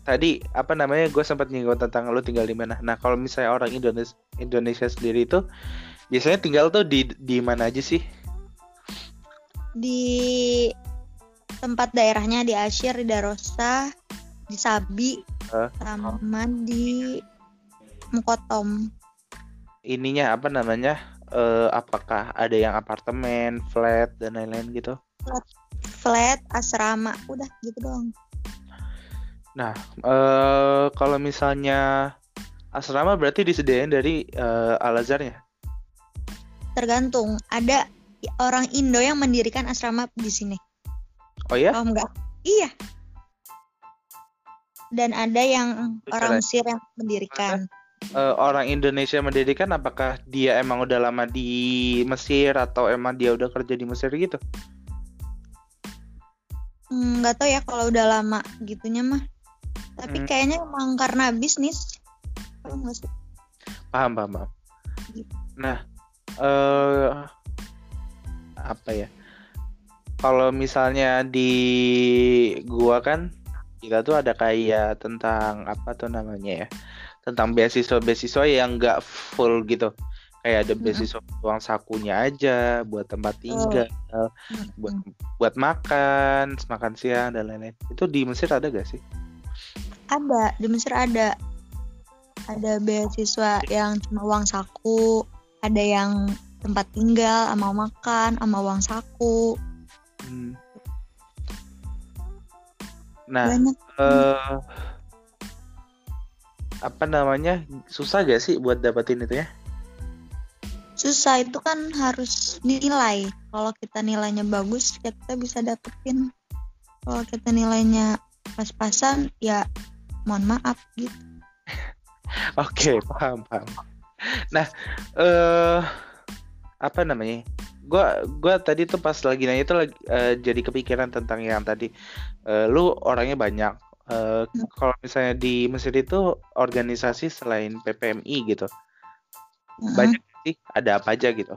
tadi apa namanya gue sempat nyinggung tentang lu tinggal di mana. Nah, kalau misalnya orang Indonesia Indonesia sendiri itu biasanya tinggal tuh di di mana aja sih? Di tempat daerahnya di Asyir, di Darosa, di Sabi, Eh, sama di Mukotom. Ininya apa namanya? Eh apakah ada yang apartemen, flat dan lain-lain gitu? Flat, asrama, udah gitu doang. Nah, eh kalau misalnya asrama berarti disediain dari eh, Al Azharnya. Tergantung, ada orang Indo yang mendirikan asrama di sini. Oh ya? Paham nggak? Iya. Dan ada yang orang Beneran? Mesir yang mendirikan. Eh, orang Indonesia mendirikan apakah dia emang udah lama di Mesir atau emang dia udah kerja di Mesir gitu? Hmm, nggak tahu ya kalau udah lama gitunya mah. Tapi Hmm. kayaknya emang karena bisnis. Paham sih? Paham, paham, paham. Gitu. Nah, eh apa ya? Kalau misalnya di gua kan kita tuh ada kayak tentang apa tuh namanya ya? Tentang beasiswa-beasiswa yang enggak full gitu. Kayak ada beasiswa mm-hmm. uang sakunya aja buat tempat oh. tinggal oh. buat buat makan makan siang dan lain-lain. Itu di Mesir ada gak sih? Ada di Mesir ada. Ada beasiswa yang cuma uang saku ada yang tempat tinggal sama makan sama uang saku hmm. nah uh, apa namanya? Susah gak sih buat dapetin itu ya? Susah itu kan harus nilai. Kalau kita nilainya bagus kita bisa dapetin. Kalau kita nilainya pas-pasan ya mohon maaf gitu. Oke okay, paham paham. Nah eh uh, apa namanya gua gua tadi tuh pas lagi nanya itu lagi uh, jadi kepikiran tentang yang tadi. Uh, lu orangnya banyak. Uh, kalau misalnya di Mesir itu organisasi selain PPMI gitu hmm. banyak sih ada apa aja gitu.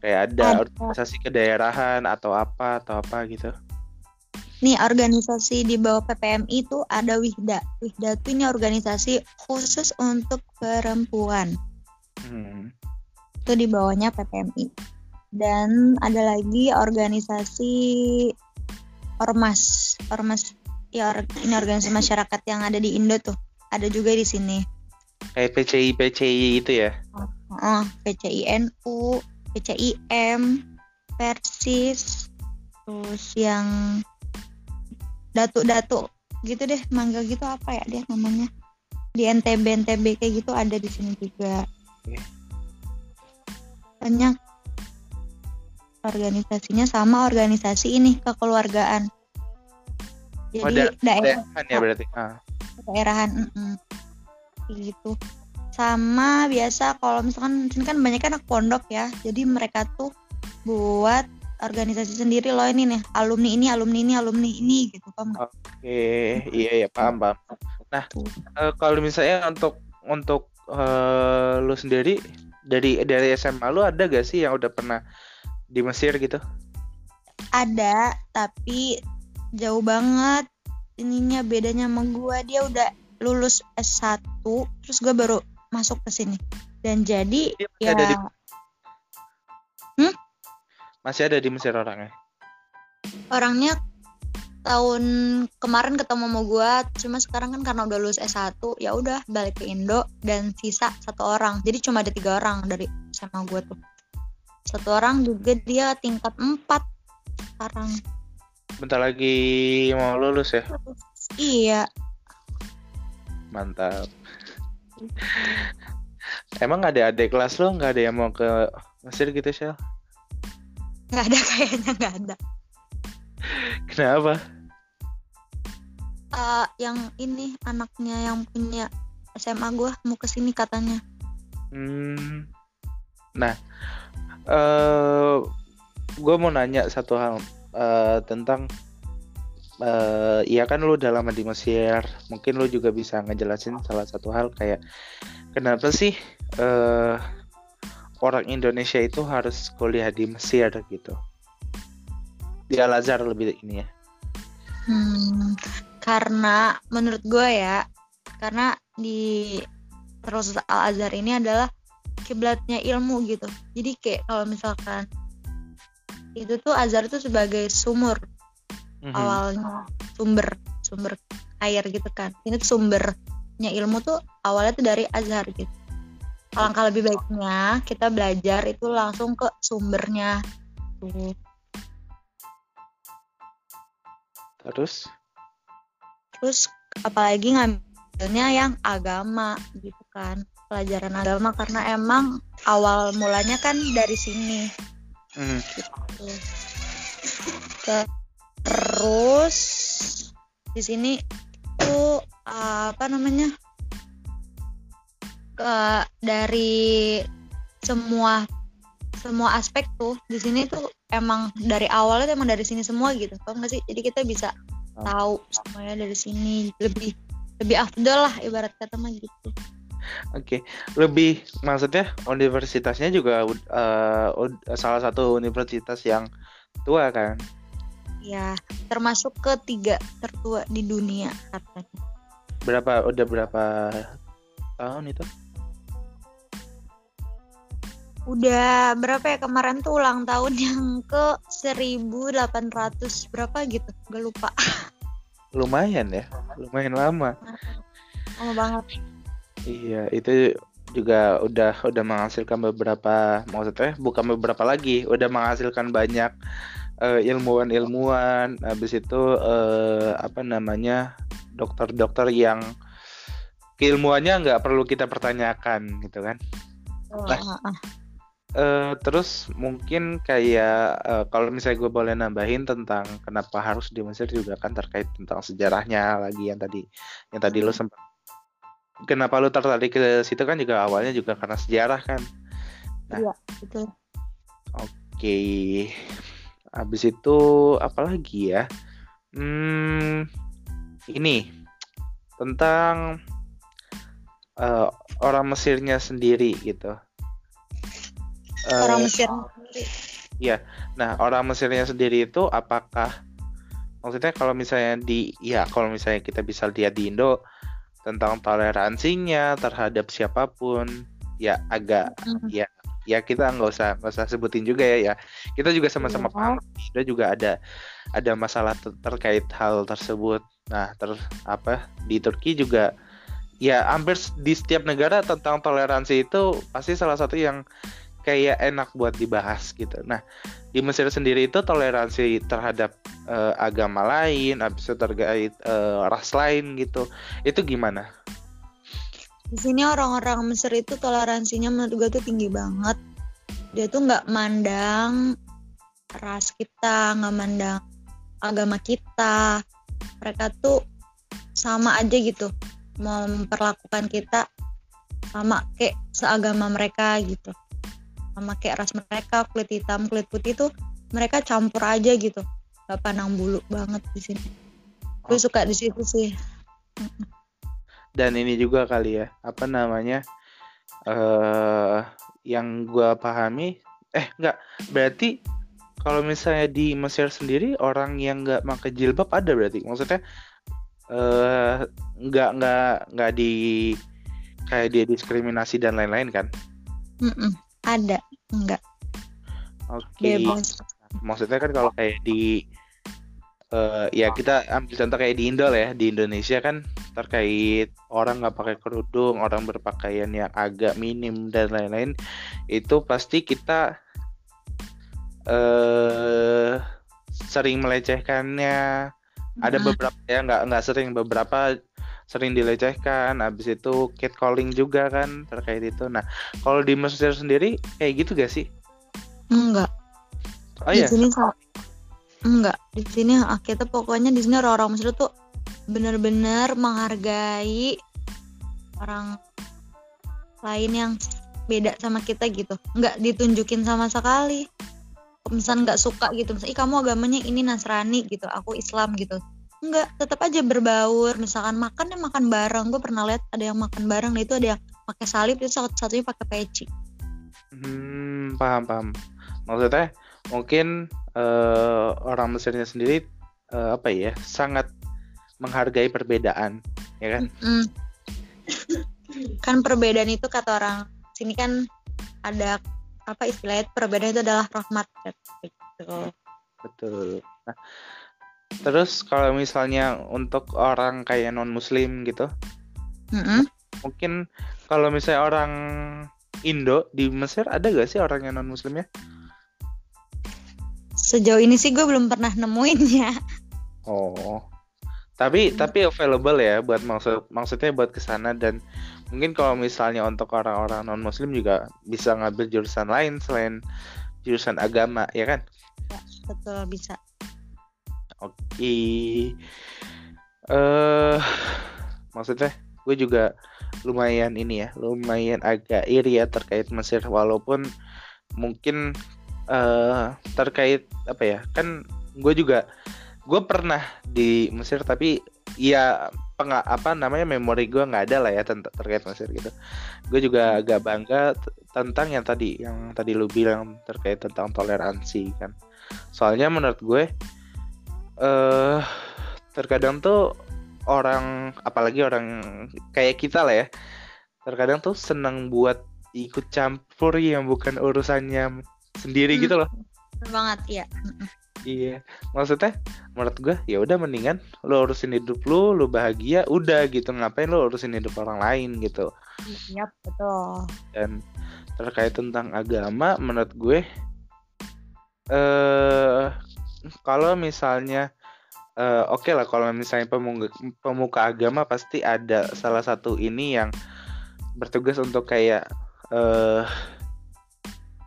Kayak ada, ada. organisasi kedaerahan atau apa atau apa gitu. Nih organisasi di bawah PPMI itu ada Wihda. Wihda itu ini organisasi khusus untuk perempuan. Hmm. Itu di bawahnya PPMI dan ada lagi organisasi ormas ormas ya or, ini organisasi masyarakat yang ada di Indo tuh. Ada juga di sini. Kayak PCI PCI itu ya? Oh, PCINU PCIM Persis terus yang datu-datu gitu deh mangga gitu apa ya dia namanya? Di NTB NTB kayak gitu ada di sini juga. Banyak organisasinya sama organisasi ini kekeluargaan. Jadi oh, da daerahan ya berarti? Ah. daerahan mm -mm. gitu. Sama biasa kalau misalkan sini kan banyak anak pondok ya. Jadi mereka tuh buat organisasi sendiri loh ini nih. Alumni ini alumni ini alumni ini gitu paham oke okay. iya ya paham paham. Nah uh, kalau misalnya untuk untuk uh, lu sendiri dari dari SMA lu ada gak sih yang udah pernah di Mesir gitu? Ada, tapi jauh banget ininya bedanya sama gua. Dia udah lulus S1, terus gua baru masuk ke sini. Dan jadi ya ada di... Hmm? Masih ada di Mesir orangnya? Orangnya tahun kemarin ketemu sama gue cuma sekarang kan karena udah lulus S1 ya udah balik ke Indo dan sisa satu orang jadi cuma ada tiga orang dari sama gue tuh satu orang juga dia tingkat empat sekarang. Bentar lagi mau lulus ya? Iya. Mantap. Emang ada adik kelas lo? Nggak ada yang mau ke Mesir gitu Shell? Nggak ada kayaknya nggak ada. Kenapa? Uh, yang ini anaknya yang punya SMA gue mau ke sini katanya. Hmm. Nah, eh, gue mau nanya satu hal uh, tentang uh, ya kan lu udah lama di Mesir, mungkin lu juga bisa ngejelasin salah satu hal kayak kenapa sih uh, orang Indonesia itu harus kuliah di Mesir gitu? Di Al Azhar lebih ini ya. Hmm, karena menurut gue ya karena di terus Al Azhar ini adalah kiblatnya ilmu gitu. Jadi kayak kalau misalkan itu tuh Azhar itu sebagai sumur mm-hmm. awalnya sumber sumber air gitu kan. Ini tuh sumbernya ilmu tuh awalnya tuh dari Azhar gitu. Alangkah lebih baiknya kita belajar itu langsung ke sumbernya. Tuh terus? Terus apalagi ngambilnya yang agama gitu kan pelajaran agama karena emang awal mulanya kan dari sini gitu. terus di sini tuh apa namanya ke dari semua semua aspek tuh di sini tuh emang dari awalnya emang dari sini semua gitu kan nggak sih jadi kita bisa tahu semuanya dari sini lebih lebih afdol lah ibarat kata mah gitu. Oke, okay. lebih maksudnya universitasnya juga uh, salah satu universitas yang tua kan? ya termasuk ketiga tertua di dunia katanya. Berapa udah berapa tahun itu? Udah berapa ya kemarin tuh ulang tahun yang ke 1800 berapa gitu gak lupa. Lumayan ya lumayan lama. Lama banget iya itu juga udah udah menghasilkan beberapa maksudnya bukan beberapa lagi udah menghasilkan banyak uh, ilmuwan-ilmuwan. Habis itu uh, apa namanya dokter-dokter yang keilmuannya nggak perlu kita pertanyakan gitu kan. Nah, uh, terus mungkin kayak uh, kalau misalnya gue boleh nambahin tentang kenapa harus di Mesir juga kan terkait tentang sejarahnya lagi yang tadi yang tadi lo sempat kenapa lu tertarik ke situ kan juga awalnya juga karena sejarah kan. Nah, iya betul. oke. Habis itu apa lagi ya? Hmm ini tentang uh, orang Mesirnya sendiri gitu. Orang uh, Mesir sendiri. Iya, nah orang Mesirnya sendiri itu apakah maksudnya kalau misalnya di ya kalau misalnya kita bisa lihat di Indo tentang toleransinya terhadap siapa pun ya agak mm. ya ya kita nggak usah nggak usah sebutin juga ya ya kita juga sama-sama yeah. paham kita juga ada ada masalah ter terkait hal tersebut nah ter apa di Turki juga ya hampir di setiap negara tentang toleransi itu pasti salah satu yang kayak enak buat dibahas gitu. Nah, di Mesir sendiri itu toleransi terhadap uh, agama lain, habis itu terkait uh, ras lain gitu. Itu gimana? Di sini orang-orang Mesir itu toleransinya menurut gue tuh tinggi banget. Dia tuh nggak mandang ras kita, nggak mandang agama kita. Mereka tuh sama aja gitu, memperlakukan kita sama kayak seagama mereka gitu sama kayak ras mereka kulit hitam kulit putih tuh mereka campur aja gitu. Gak pandang bulu banget di sini. Gue suka di situ sih. Dan ini juga kali ya apa namanya eh uh, yang gue pahami eh nggak berarti kalau misalnya di Mesir sendiri orang yang nggak pakai jilbab ada berarti? Maksudnya eh nggak nggak nggak di kayak dia diskriminasi dan lain-lain kan? Mm -mm. Ada, enggak. Oke. Okay. Maksudnya kan kalau kayak di uh, ya kita ambil contoh kayak di Indo ya, di Indonesia kan terkait orang nggak pakai kerudung, orang berpakaian yang agak minim dan lain-lain, itu pasti kita uh, sering melecehkannya. Ada beberapa ya nggak nggak sering beberapa sering dilecehkan habis itu catcalling juga kan terkait itu. Nah kalau di Mesir sendiri kayak gitu gak sih? Enggak. Oh di iya sini enggak. Di sini ah, kita pokoknya di sini orang-orang Mesir tuh benar-benar menghargai orang lain yang beda sama kita gitu. Nggak ditunjukin sama sekali. Misalnya nggak suka gitu. Misalnya kamu agamanya ini Nasrani gitu. Aku Islam gitu Enggak, tetap aja berbaur. Misalkan makan ya makan bareng. Gue pernah lihat ada yang makan bareng, nah itu ada yang pakai salib, itu satu-satunya pakai peci. Hmm, paham paham. Maksudnya mungkin uh, orang Mesirnya sendiri uh, apa ya sangat menghargai perbedaan, ya kan? Mm -hmm. kan perbedaan itu kata orang sini kan ada apa istilahnya perbedaan itu adalah rahmat gitu. Betul. Nah, Terus kalau misalnya untuk orang kayak non muslim gitu, mm-hmm. mungkin kalau misalnya orang Indo di Mesir ada gak sih orang yang non muslim ya? Sejauh ini sih gue belum pernah nemuinnya. Oh, tapi hmm. tapi available ya buat maksud maksudnya buat ke sana dan mungkin kalau misalnya untuk orang-orang non muslim juga bisa ngambil jurusan lain selain jurusan agama ya kan? Ya, betul bisa. Oke. Okay. uh, maksudnya gue juga lumayan ini ya, lumayan agak iri ya terkait Mesir walaupun mungkin uh, terkait apa ya? Kan gue juga gue pernah di Mesir tapi ya peng apa namanya memori gue nggak ada lah ya tentang terkait Mesir gitu. Gue juga agak bangga tentang yang tadi yang tadi lu bilang terkait tentang toleransi kan. Soalnya menurut gue eh terkadang tuh orang apalagi orang kayak kita lah ya terkadang tuh senang buat ikut campur yang bukan urusannya sendiri Hmm. gitu loh. Banget ya iya maksudnya menurut gue ya udah mendingan lo urusin hidup lu lu bahagia udah gitu. Ngapain lo urusin hidup orang lain gitu? Iya betul. Dan terkait tentang agama menurut gue eh kalau misalnya eh, oke lah kalau misalnya pemuka, pemuka agama pasti ada salah satu ini yang bertugas untuk kayak eh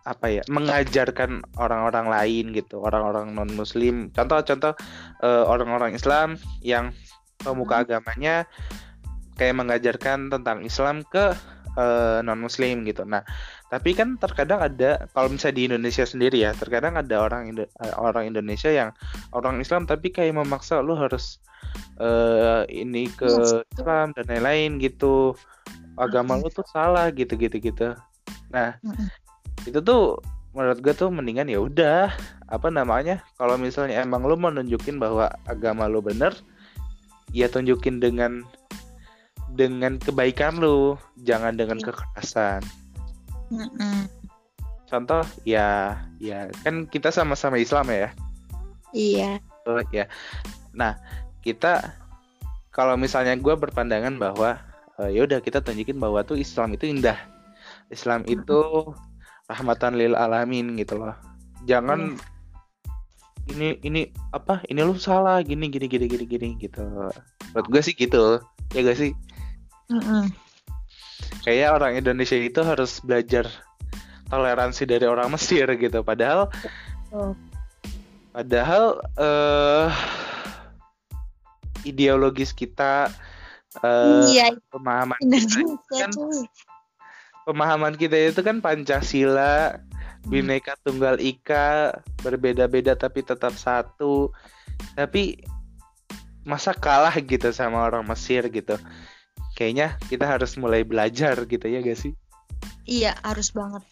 apa ya mengajarkan orang-orang lain gitu orang-orang non muslim contoh-contoh eh, orang-orang Islam yang pemuka agamanya kayak mengajarkan tentang Islam ke non muslim gitu. Nah tapi kan terkadang ada kalau misalnya di Indonesia sendiri ya terkadang ada orang Indo- eh, orang Indonesia yang orang Islam tapi kayak memaksa lu harus eh, ini ke Iya. Islam dan lain-lain gitu agama lu tuh salah gitu gitu gitu nah itu tuh menurut gue tuh mendingan ya udah apa namanya kalau misalnya emang lu mau nunjukin bahwa agama lu bener ya tunjukin dengan dengan kebaikan lu jangan dengan Iya. kekerasan Mm-mm. contoh ya ya kan kita sama-sama Islam ya? Iya. Oh, ya nah kita kalau misalnya gue berpandangan bahwa eh, ya udah kita tunjukin bahwa tuh Islam itu indah. Islam itu rahmatan lil alamin gitu loh. Jangan ini ini apa ini lu salah gini gini gini gini gini gitu. Menurut gue sih gitu. Ya gak sih? Mm-mm. Kayak orang Indonesia itu harus belajar toleransi dari orang Mesir gitu. Padahal Betul. padahal eh ideologis kita eh iya. pemahaman bener kita juga kan- cuy. pemahaman kita itu kan Pancasila Bhinneka Tunggal Ika berbeda-beda tapi tetap satu. Tapi masa kalah gitu sama orang Mesir gitu kayaknya kita harus mulai belajar gitu ya gak sih iya harus banget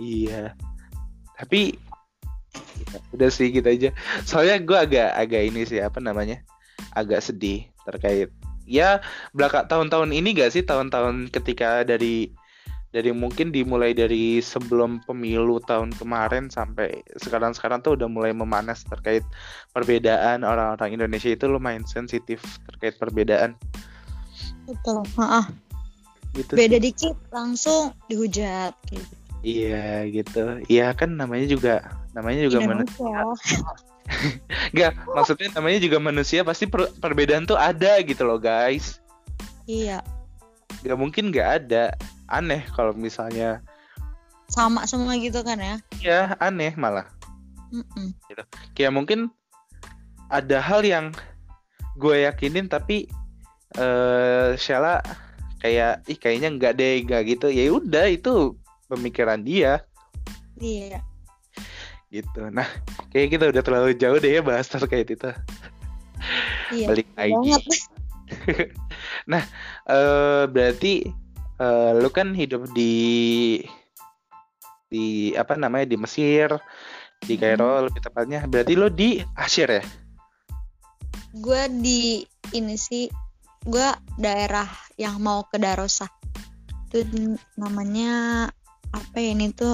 Iya. Tapi ya, udah sih gitu aja. Soalnya gue agak agak ini sih apa namanya? Agak sedih terkait ya belakang tahun-tahun ini gak sih tahun-tahun ketika dari dari mungkin dimulai dari sebelum pemilu tahun kemarin sampai sekarang-sekarang tuh udah mulai memanas terkait perbedaan orang-orang Indonesia itu lumayan sensitif terkait perbedaan betul Heeh. gitu beda sih. dikit langsung dihujat gitu. Iya gitu. Iya kan namanya juga namanya juga manusia. Enggak, maksudnya namanya juga manusia pasti per- perbedaan tuh ada gitu loh guys. iya Gak mungkin gak ada. Aneh kalau misalnya sama semua gitu kan ya ya aneh malah. Mm-mm. Kayak mungkin ada hal yang gue yakinin tapi eh Sheila kayak ih kayaknya nggak deh nggak gitu. Ya udah itu pemikiran dia. Iya. Gitu. Nah kayak kita udah terlalu jauh deh ya bahas terkait itu. Iya balik lagi. banget. Eh berarti eh, lu kan hidup di di apa namanya di Mesir di Kairo lebih tepatnya berarti lu di Asyir ya? Gue di ini sih gue daerah yang mau ke Darosah itu namanya apa ya ini tuh?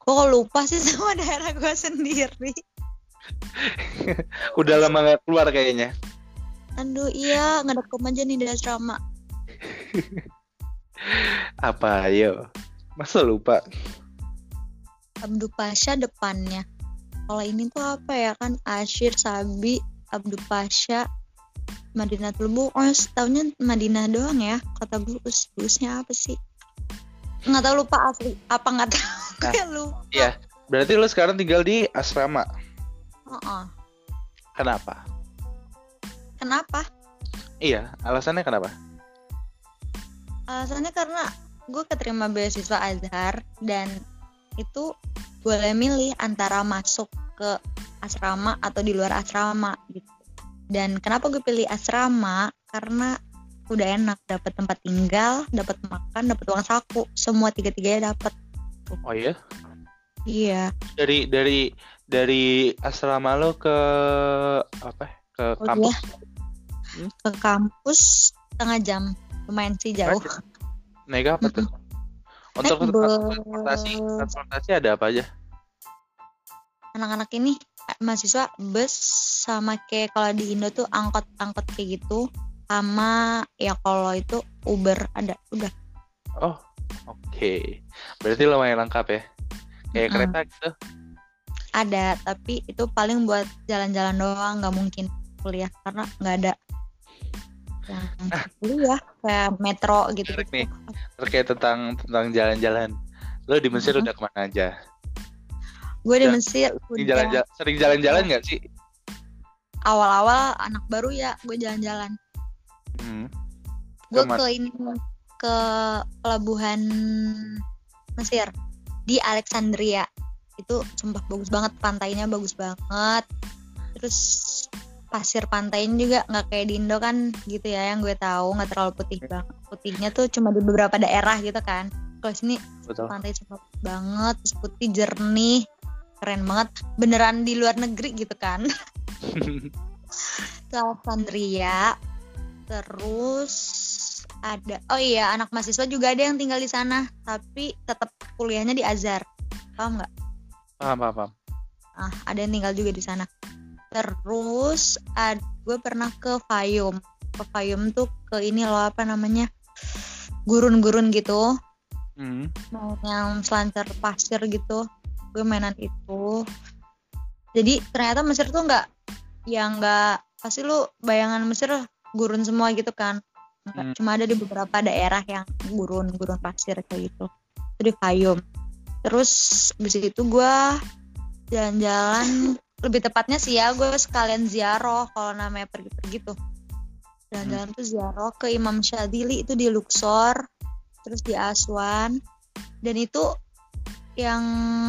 Kok lupa sih sama daerah gue sendiri. Udah lama nggak keluar kayaknya. Aduh iya ngedekem aja nih dari asrama apa ayo. Masa lupa? Abdu Pasha depannya. Kalau ini tuh apa ya kan? Asyir Sabi Abdu Pasha Madinatul Bu'us tahunya Madinah doang ya? Kata Bu'us Bu'usnya apa sih? Nggak tahu lupa asli. Apa nggak tahu? Nah, gue lupa. iya. berarti lu sekarang tinggal di asrama? Heeh. kenapa? Kenapa? Iya alasannya kenapa? Alasannya karena gue keterima beasiswa Azhar dan itu boleh milih antara masuk ke asrama atau di luar asrama gitu dan kenapa gue pilih asrama? Karena udah enak dapat tempat tinggal dapat makan dapat uang saku. Semua tiga tiganya dapat oh iya? Iya. Dari dari dari asrama lo ke apa? Ke Oh, kampus? ke kampus setengah jam. Lumayan sih jauh. Naik apa tuh? Untuk transportasi, transportasi ada apa aja? anak-anak ini mahasiswa bus sama kayak kalau di Indo tuh angkot-angkot kayak gitu sama ya kalau itu Uber ada udah Oh, oke. Berarti lumayan lengkap ya. Kayak kereta gitu. ada tapi itu paling buat jalan-jalan doang nggak mungkin kuliah karena nggak ada yang kuliah kayak metro gitu Menarik nih. Terkait tentang tentang jalan-jalan. Lo di Mesir Mm-mm. udah ke mana aja? Gue di. Mesir Sering jalan-jalan, sering jalan-jalan nggak sih? awal-awal anak baru ya gue jalan-jalan Hmm. gue ke ini ke pelabuhan Mesir di Alexandria itu sumpah bagus banget pantainya bagus banget terus pasir pantainya juga nggak kayak di Indo kan gitu ya yang gue tahu nggak terlalu putih banget putihnya tuh cuma di beberapa daerah gitu kan kalau sini Betul. pantai bagus banget terus putih jernih keren banget. Beneran di luar negeri gitu kan. Ke Alexandria. Terus ada oh iya anak mahasiswa juga ada yang tinggal di sana tapi tetap kuliahnya di Azhar. Paham nggak? Paham, paham, paham. ah ada yang tinggal juga di sana. Terus ad, gue pernah ke Fayum ke Fayum tuh ke ini loh apa namanya gurun-gurun gitu. Hmm. yang selancar pasir gitu gue mainan itu. Jadi ternyata Mesir tuh nggak yang nggak pasti lu bayangan Mesir gurun semua gitu kan. Hmm. cuma ada di beberapa daerah yang gurun gurun pasir kayak gitu. Itu di Fayum terus habis itu gue jalan-jalan lebih tepatnya sih ya gue sekalian ziarah kalau namanya pergi-pergi tuh. Jalan-jalan tuh ziarah ke Imam Syadili itu di Luxor terus di Aswan. Dan itu yang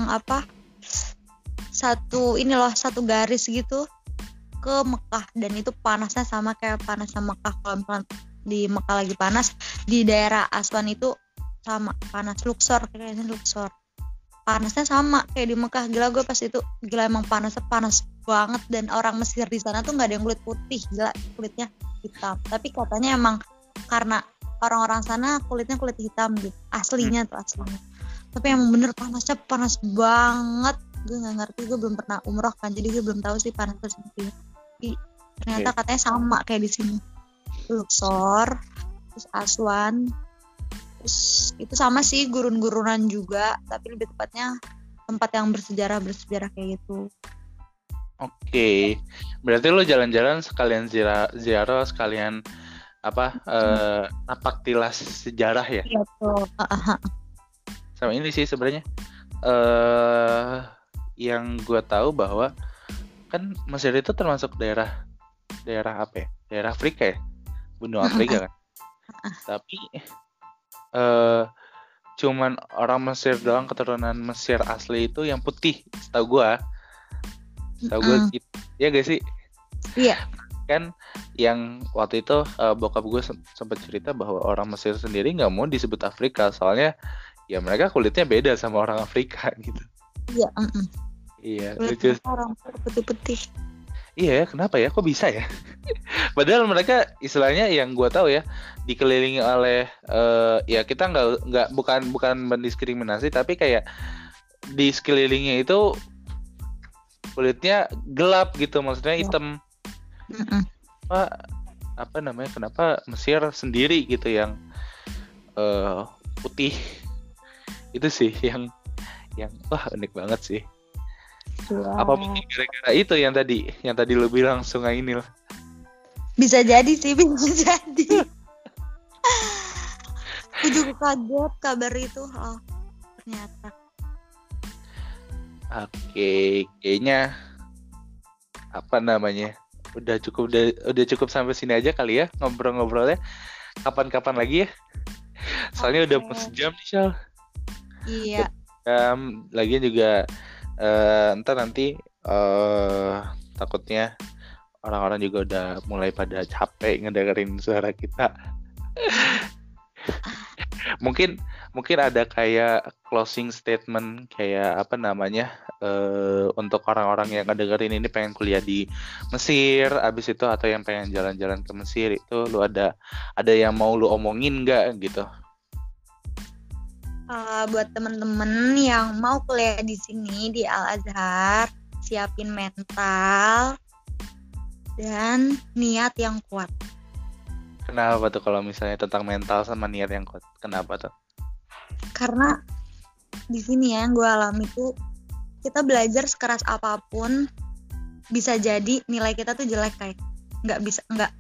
apa satu ini loh satu garis gitu ke Mekah. Dan itu panasnya sama kayak panasnya Mekah. Kalau di Mekah lagi panas di daerah Aswan itu sama panas Luxor kayaknya Luxor. Panasnya sama kayak di Mekah. Gila gue pas itu gila emang panasnya panas banget. Dan orang Mesir di sana tuh nggak ada yang kulit putih. Gila kulitnya hitam. Tapi katanya emang karena orang-orang sana kulitnya kulit hitam gitu. Aslinya tuh aslinya tapi emang bener panasnya panas banget. Gue nggak ngerti gue belum pernah umroh kan jadi gue belum tahu sih panasnya seperti tapi ternyata katanya sama kayak di sini. Luxor terus Aswan terus itu sama sih gurun-gurunan juga tapi lebih tepatnya tempat yang bersejarah bersejarah kayak gitu. Oke. Berarti lo jalan-jalan sekalian ziarah, ziarah sekalian apa? eh napak tilas sejarah ya. gitu Sama ini sih sebenarnya. eh yang gue tahu bahwa kan Mesir itu termasuk daerah daerah apa ya? Daerah Afrika ya. Benua Afrika kan. Tapi eh cuman orang Mesir doang keturunan Mesir asli itu yang putih, setahu gua. Setahu gua Mm-mm. gitu. Ya gak sih? iya kan yang waktu itu eh, bokap gue sempat cerita bahwa orang Mesir sendiri nggak mau disebut Afrika soalnya ya mereka kulitnya beda sama orang Afrika gitu. Iya iya lucu orang putih-putih. Iya ya kenapa ya? Kok bisa ya? Padahal mereka istilahnya yang gue tahu ya dikelilingi oleh eh, ya kita nggak nggak bukan bukan mendiskriminasi tapi kayak di sekelilingnya itu kulitnya gelap gitu maksudnya Ya. hitam. Mm-mm. apa apa namanya kenapa Mesir sendiri gitu yang eh putih itu sih yang yang wah unik banget sih. Wow. apa mungkin gara-gara itu yang tadi yang tadi lu bilang Sungai Nil? Bisa jadi sih bisa jadi. Aku juga kaget kabar itu oh ternyata. Oke kayaknya apa namanya udah cukup udah udah cukup sampai sini aja kali ya ngobrol-ngobrolnya. Kapan-kapan lagi ya. Soalnya udah mau sejam nih Shal iya. Jam lagian juga eh, ntar nanti eh takutnya orang-orang juga udah mulai pada capek ngedengerin suara kita. Mungkin mungkin ada kayak closing statement kayak apa namanya uh, untuk orang-orang yang ngedengerin ini pengen kuliah di Mesir abis itu atau yang pengen jalan-jalan ke Mesir itu lu ada ada yang mau lu omongin nggak gitu uh, buat temen-temen yang mau kuliah di sini di Al Azhar siapin mental dan niat yang kuat Kenapa tuh kalau misalnya tentang mental sama niat yang kuat? Kenapa tuh? Karena di sini ya yang gue alami tuh kita belajar sekeras apa pun bisa jadi nilai kita tuh jelek kayak nggak bisa nggak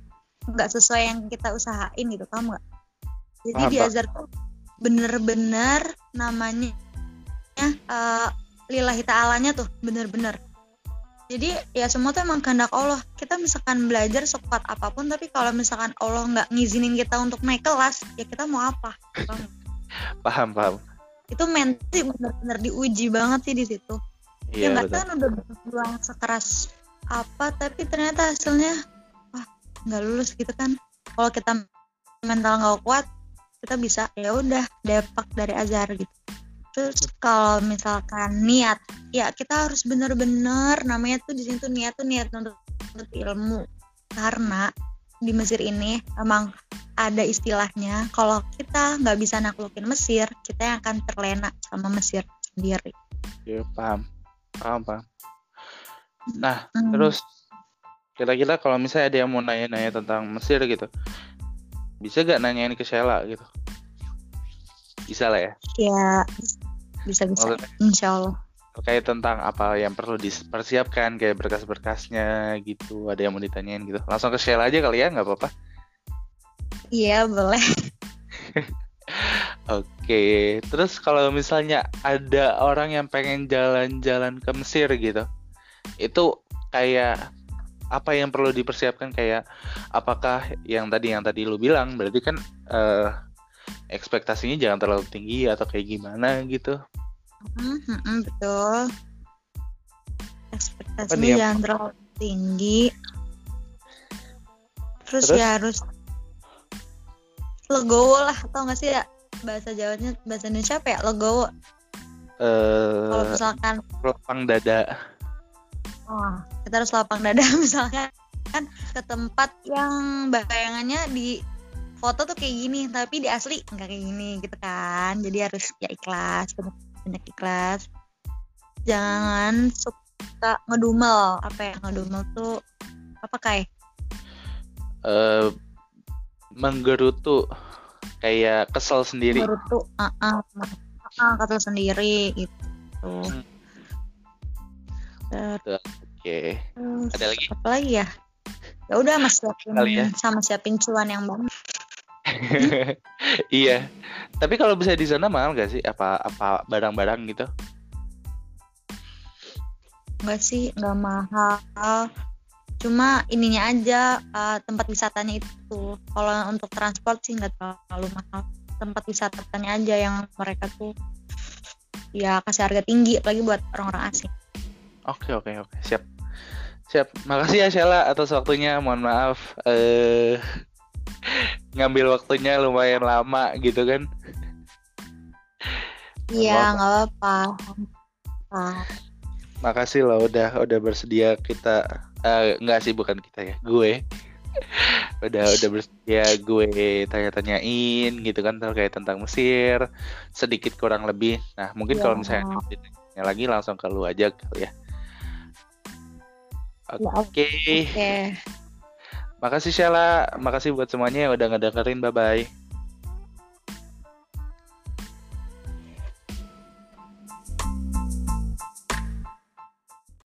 nggak sesuai yang kita usahain gitu kamu nggak? Jadi di Azhar tuh bener-bener namanya uh, lillahi ta'alanya tuh bener-bener. Jadi ya semua tuh emang kehendak Allah. Kita misalkan belajar sekuat apa pun tapi kalau misalkan Allah nggak ngizinin kita untuk naik kelas ya kita mau apa? Paham paham, itu mental benar-benar diuji banget sih di situ. Iya, ya nggak kan udah berjuang sekeras apa tapi ternyata hasilnya wah nggak lulus gitu kan. Kalau kita mental nggak kuat kita bisa ya udah depak dari azhar gitu Terus kalau misalkan niat, ya kita harus benar-benar namanya tuh di sini tuh niat tuh niat untuk, untuk ilmu. Karena di Mesir ini emang ada istilahnya kalau kita nggak bisa naklukin Mesir, kita yang akan terlena sama Mesir sendiri. Ya paham, paham paham. Nah hmm. terus kira-kira kalau misalnya ada yang mau nanya-nanya tentang Mesir gitu, bisa gak nanyain ke Sheila gitu? Bisa lah ya? Ya bisa bisa. Insya Allah. Terkait tentang apa yang perlu dipersiapkan kayak berkas-berkasnya gitu ada yang mau ditanyain gitu. Langsung ke Sheila aja kali ya nggak apa-apa. Iya boleh. Oke, terus kalau misalnya ada orang yang pengen jalan-jalan ke Mesir gitu, itu kayak apa yang perlu dipersiapkan kayak apakah yang tadi yang tadi lu bilang berarti kan uh, ekspektasinya jangan terlalu tinggi atau kayak gimana gitu Hmm, hmm, betul. Ekspektasinya jangan terlalu tinggi. Terus, Terus, ya harus legowo lah atau nggak sih ya bahasa Jawanya bahasa Indonesia apa ya legowo? Uh, Kalau misalkan lapang dada. Oh, kita harus lapang dada misalkan kan ke tempat yang bayangannya di foto tuh kayak gini tapi di asli nggak kayak gini gitu kan. Jadi harus ya ikhlas banyak ikhlas. Jangan suka ngedumel. Apa ya ngedumel tuh apa kayak uh, menggerutu kayak kesel sendiri. Menggerutu uh -uh, uh, kesel sendiri gitu. Hmm. Oke okay. ada lagi apa lagi ya ya udah mas siapin ya. sama siapin cuan yang banyak iya. Tapi kalau bisa di sana mahal gak sih? Apa apa barang-barang gitu? Enggak sih, nggak mahal. Cuma ininya aja uh, tempat wisatanya itu. Kalau untuk transport sih nggak terlalu mahal. Tempat wisatanya aja yang mereka tuh ya kasih harga tinggi, apalagi buat orang-orang asing. Oke oke oke, siap. Siap. Makasih ya Sheila atas waktunya. Mohon maaf. Eh uh ngambil waktunya lumayan lama gitu kan iya nggak apa-apa makasih loh udah udah bersedia kita uh, nggak sih bukan kita ya gue udah udah bersedia gue tanya-tanyain gitu kan terkait tentang Mesir sedikit kurang lebih nah mungkin ya. kalau misalnya ditanya lagi langsung ke lu aja kali ya oke okay. okay. Makasih Sheila, makasih buat semuanya yang udah ngedengerin. Bye bye.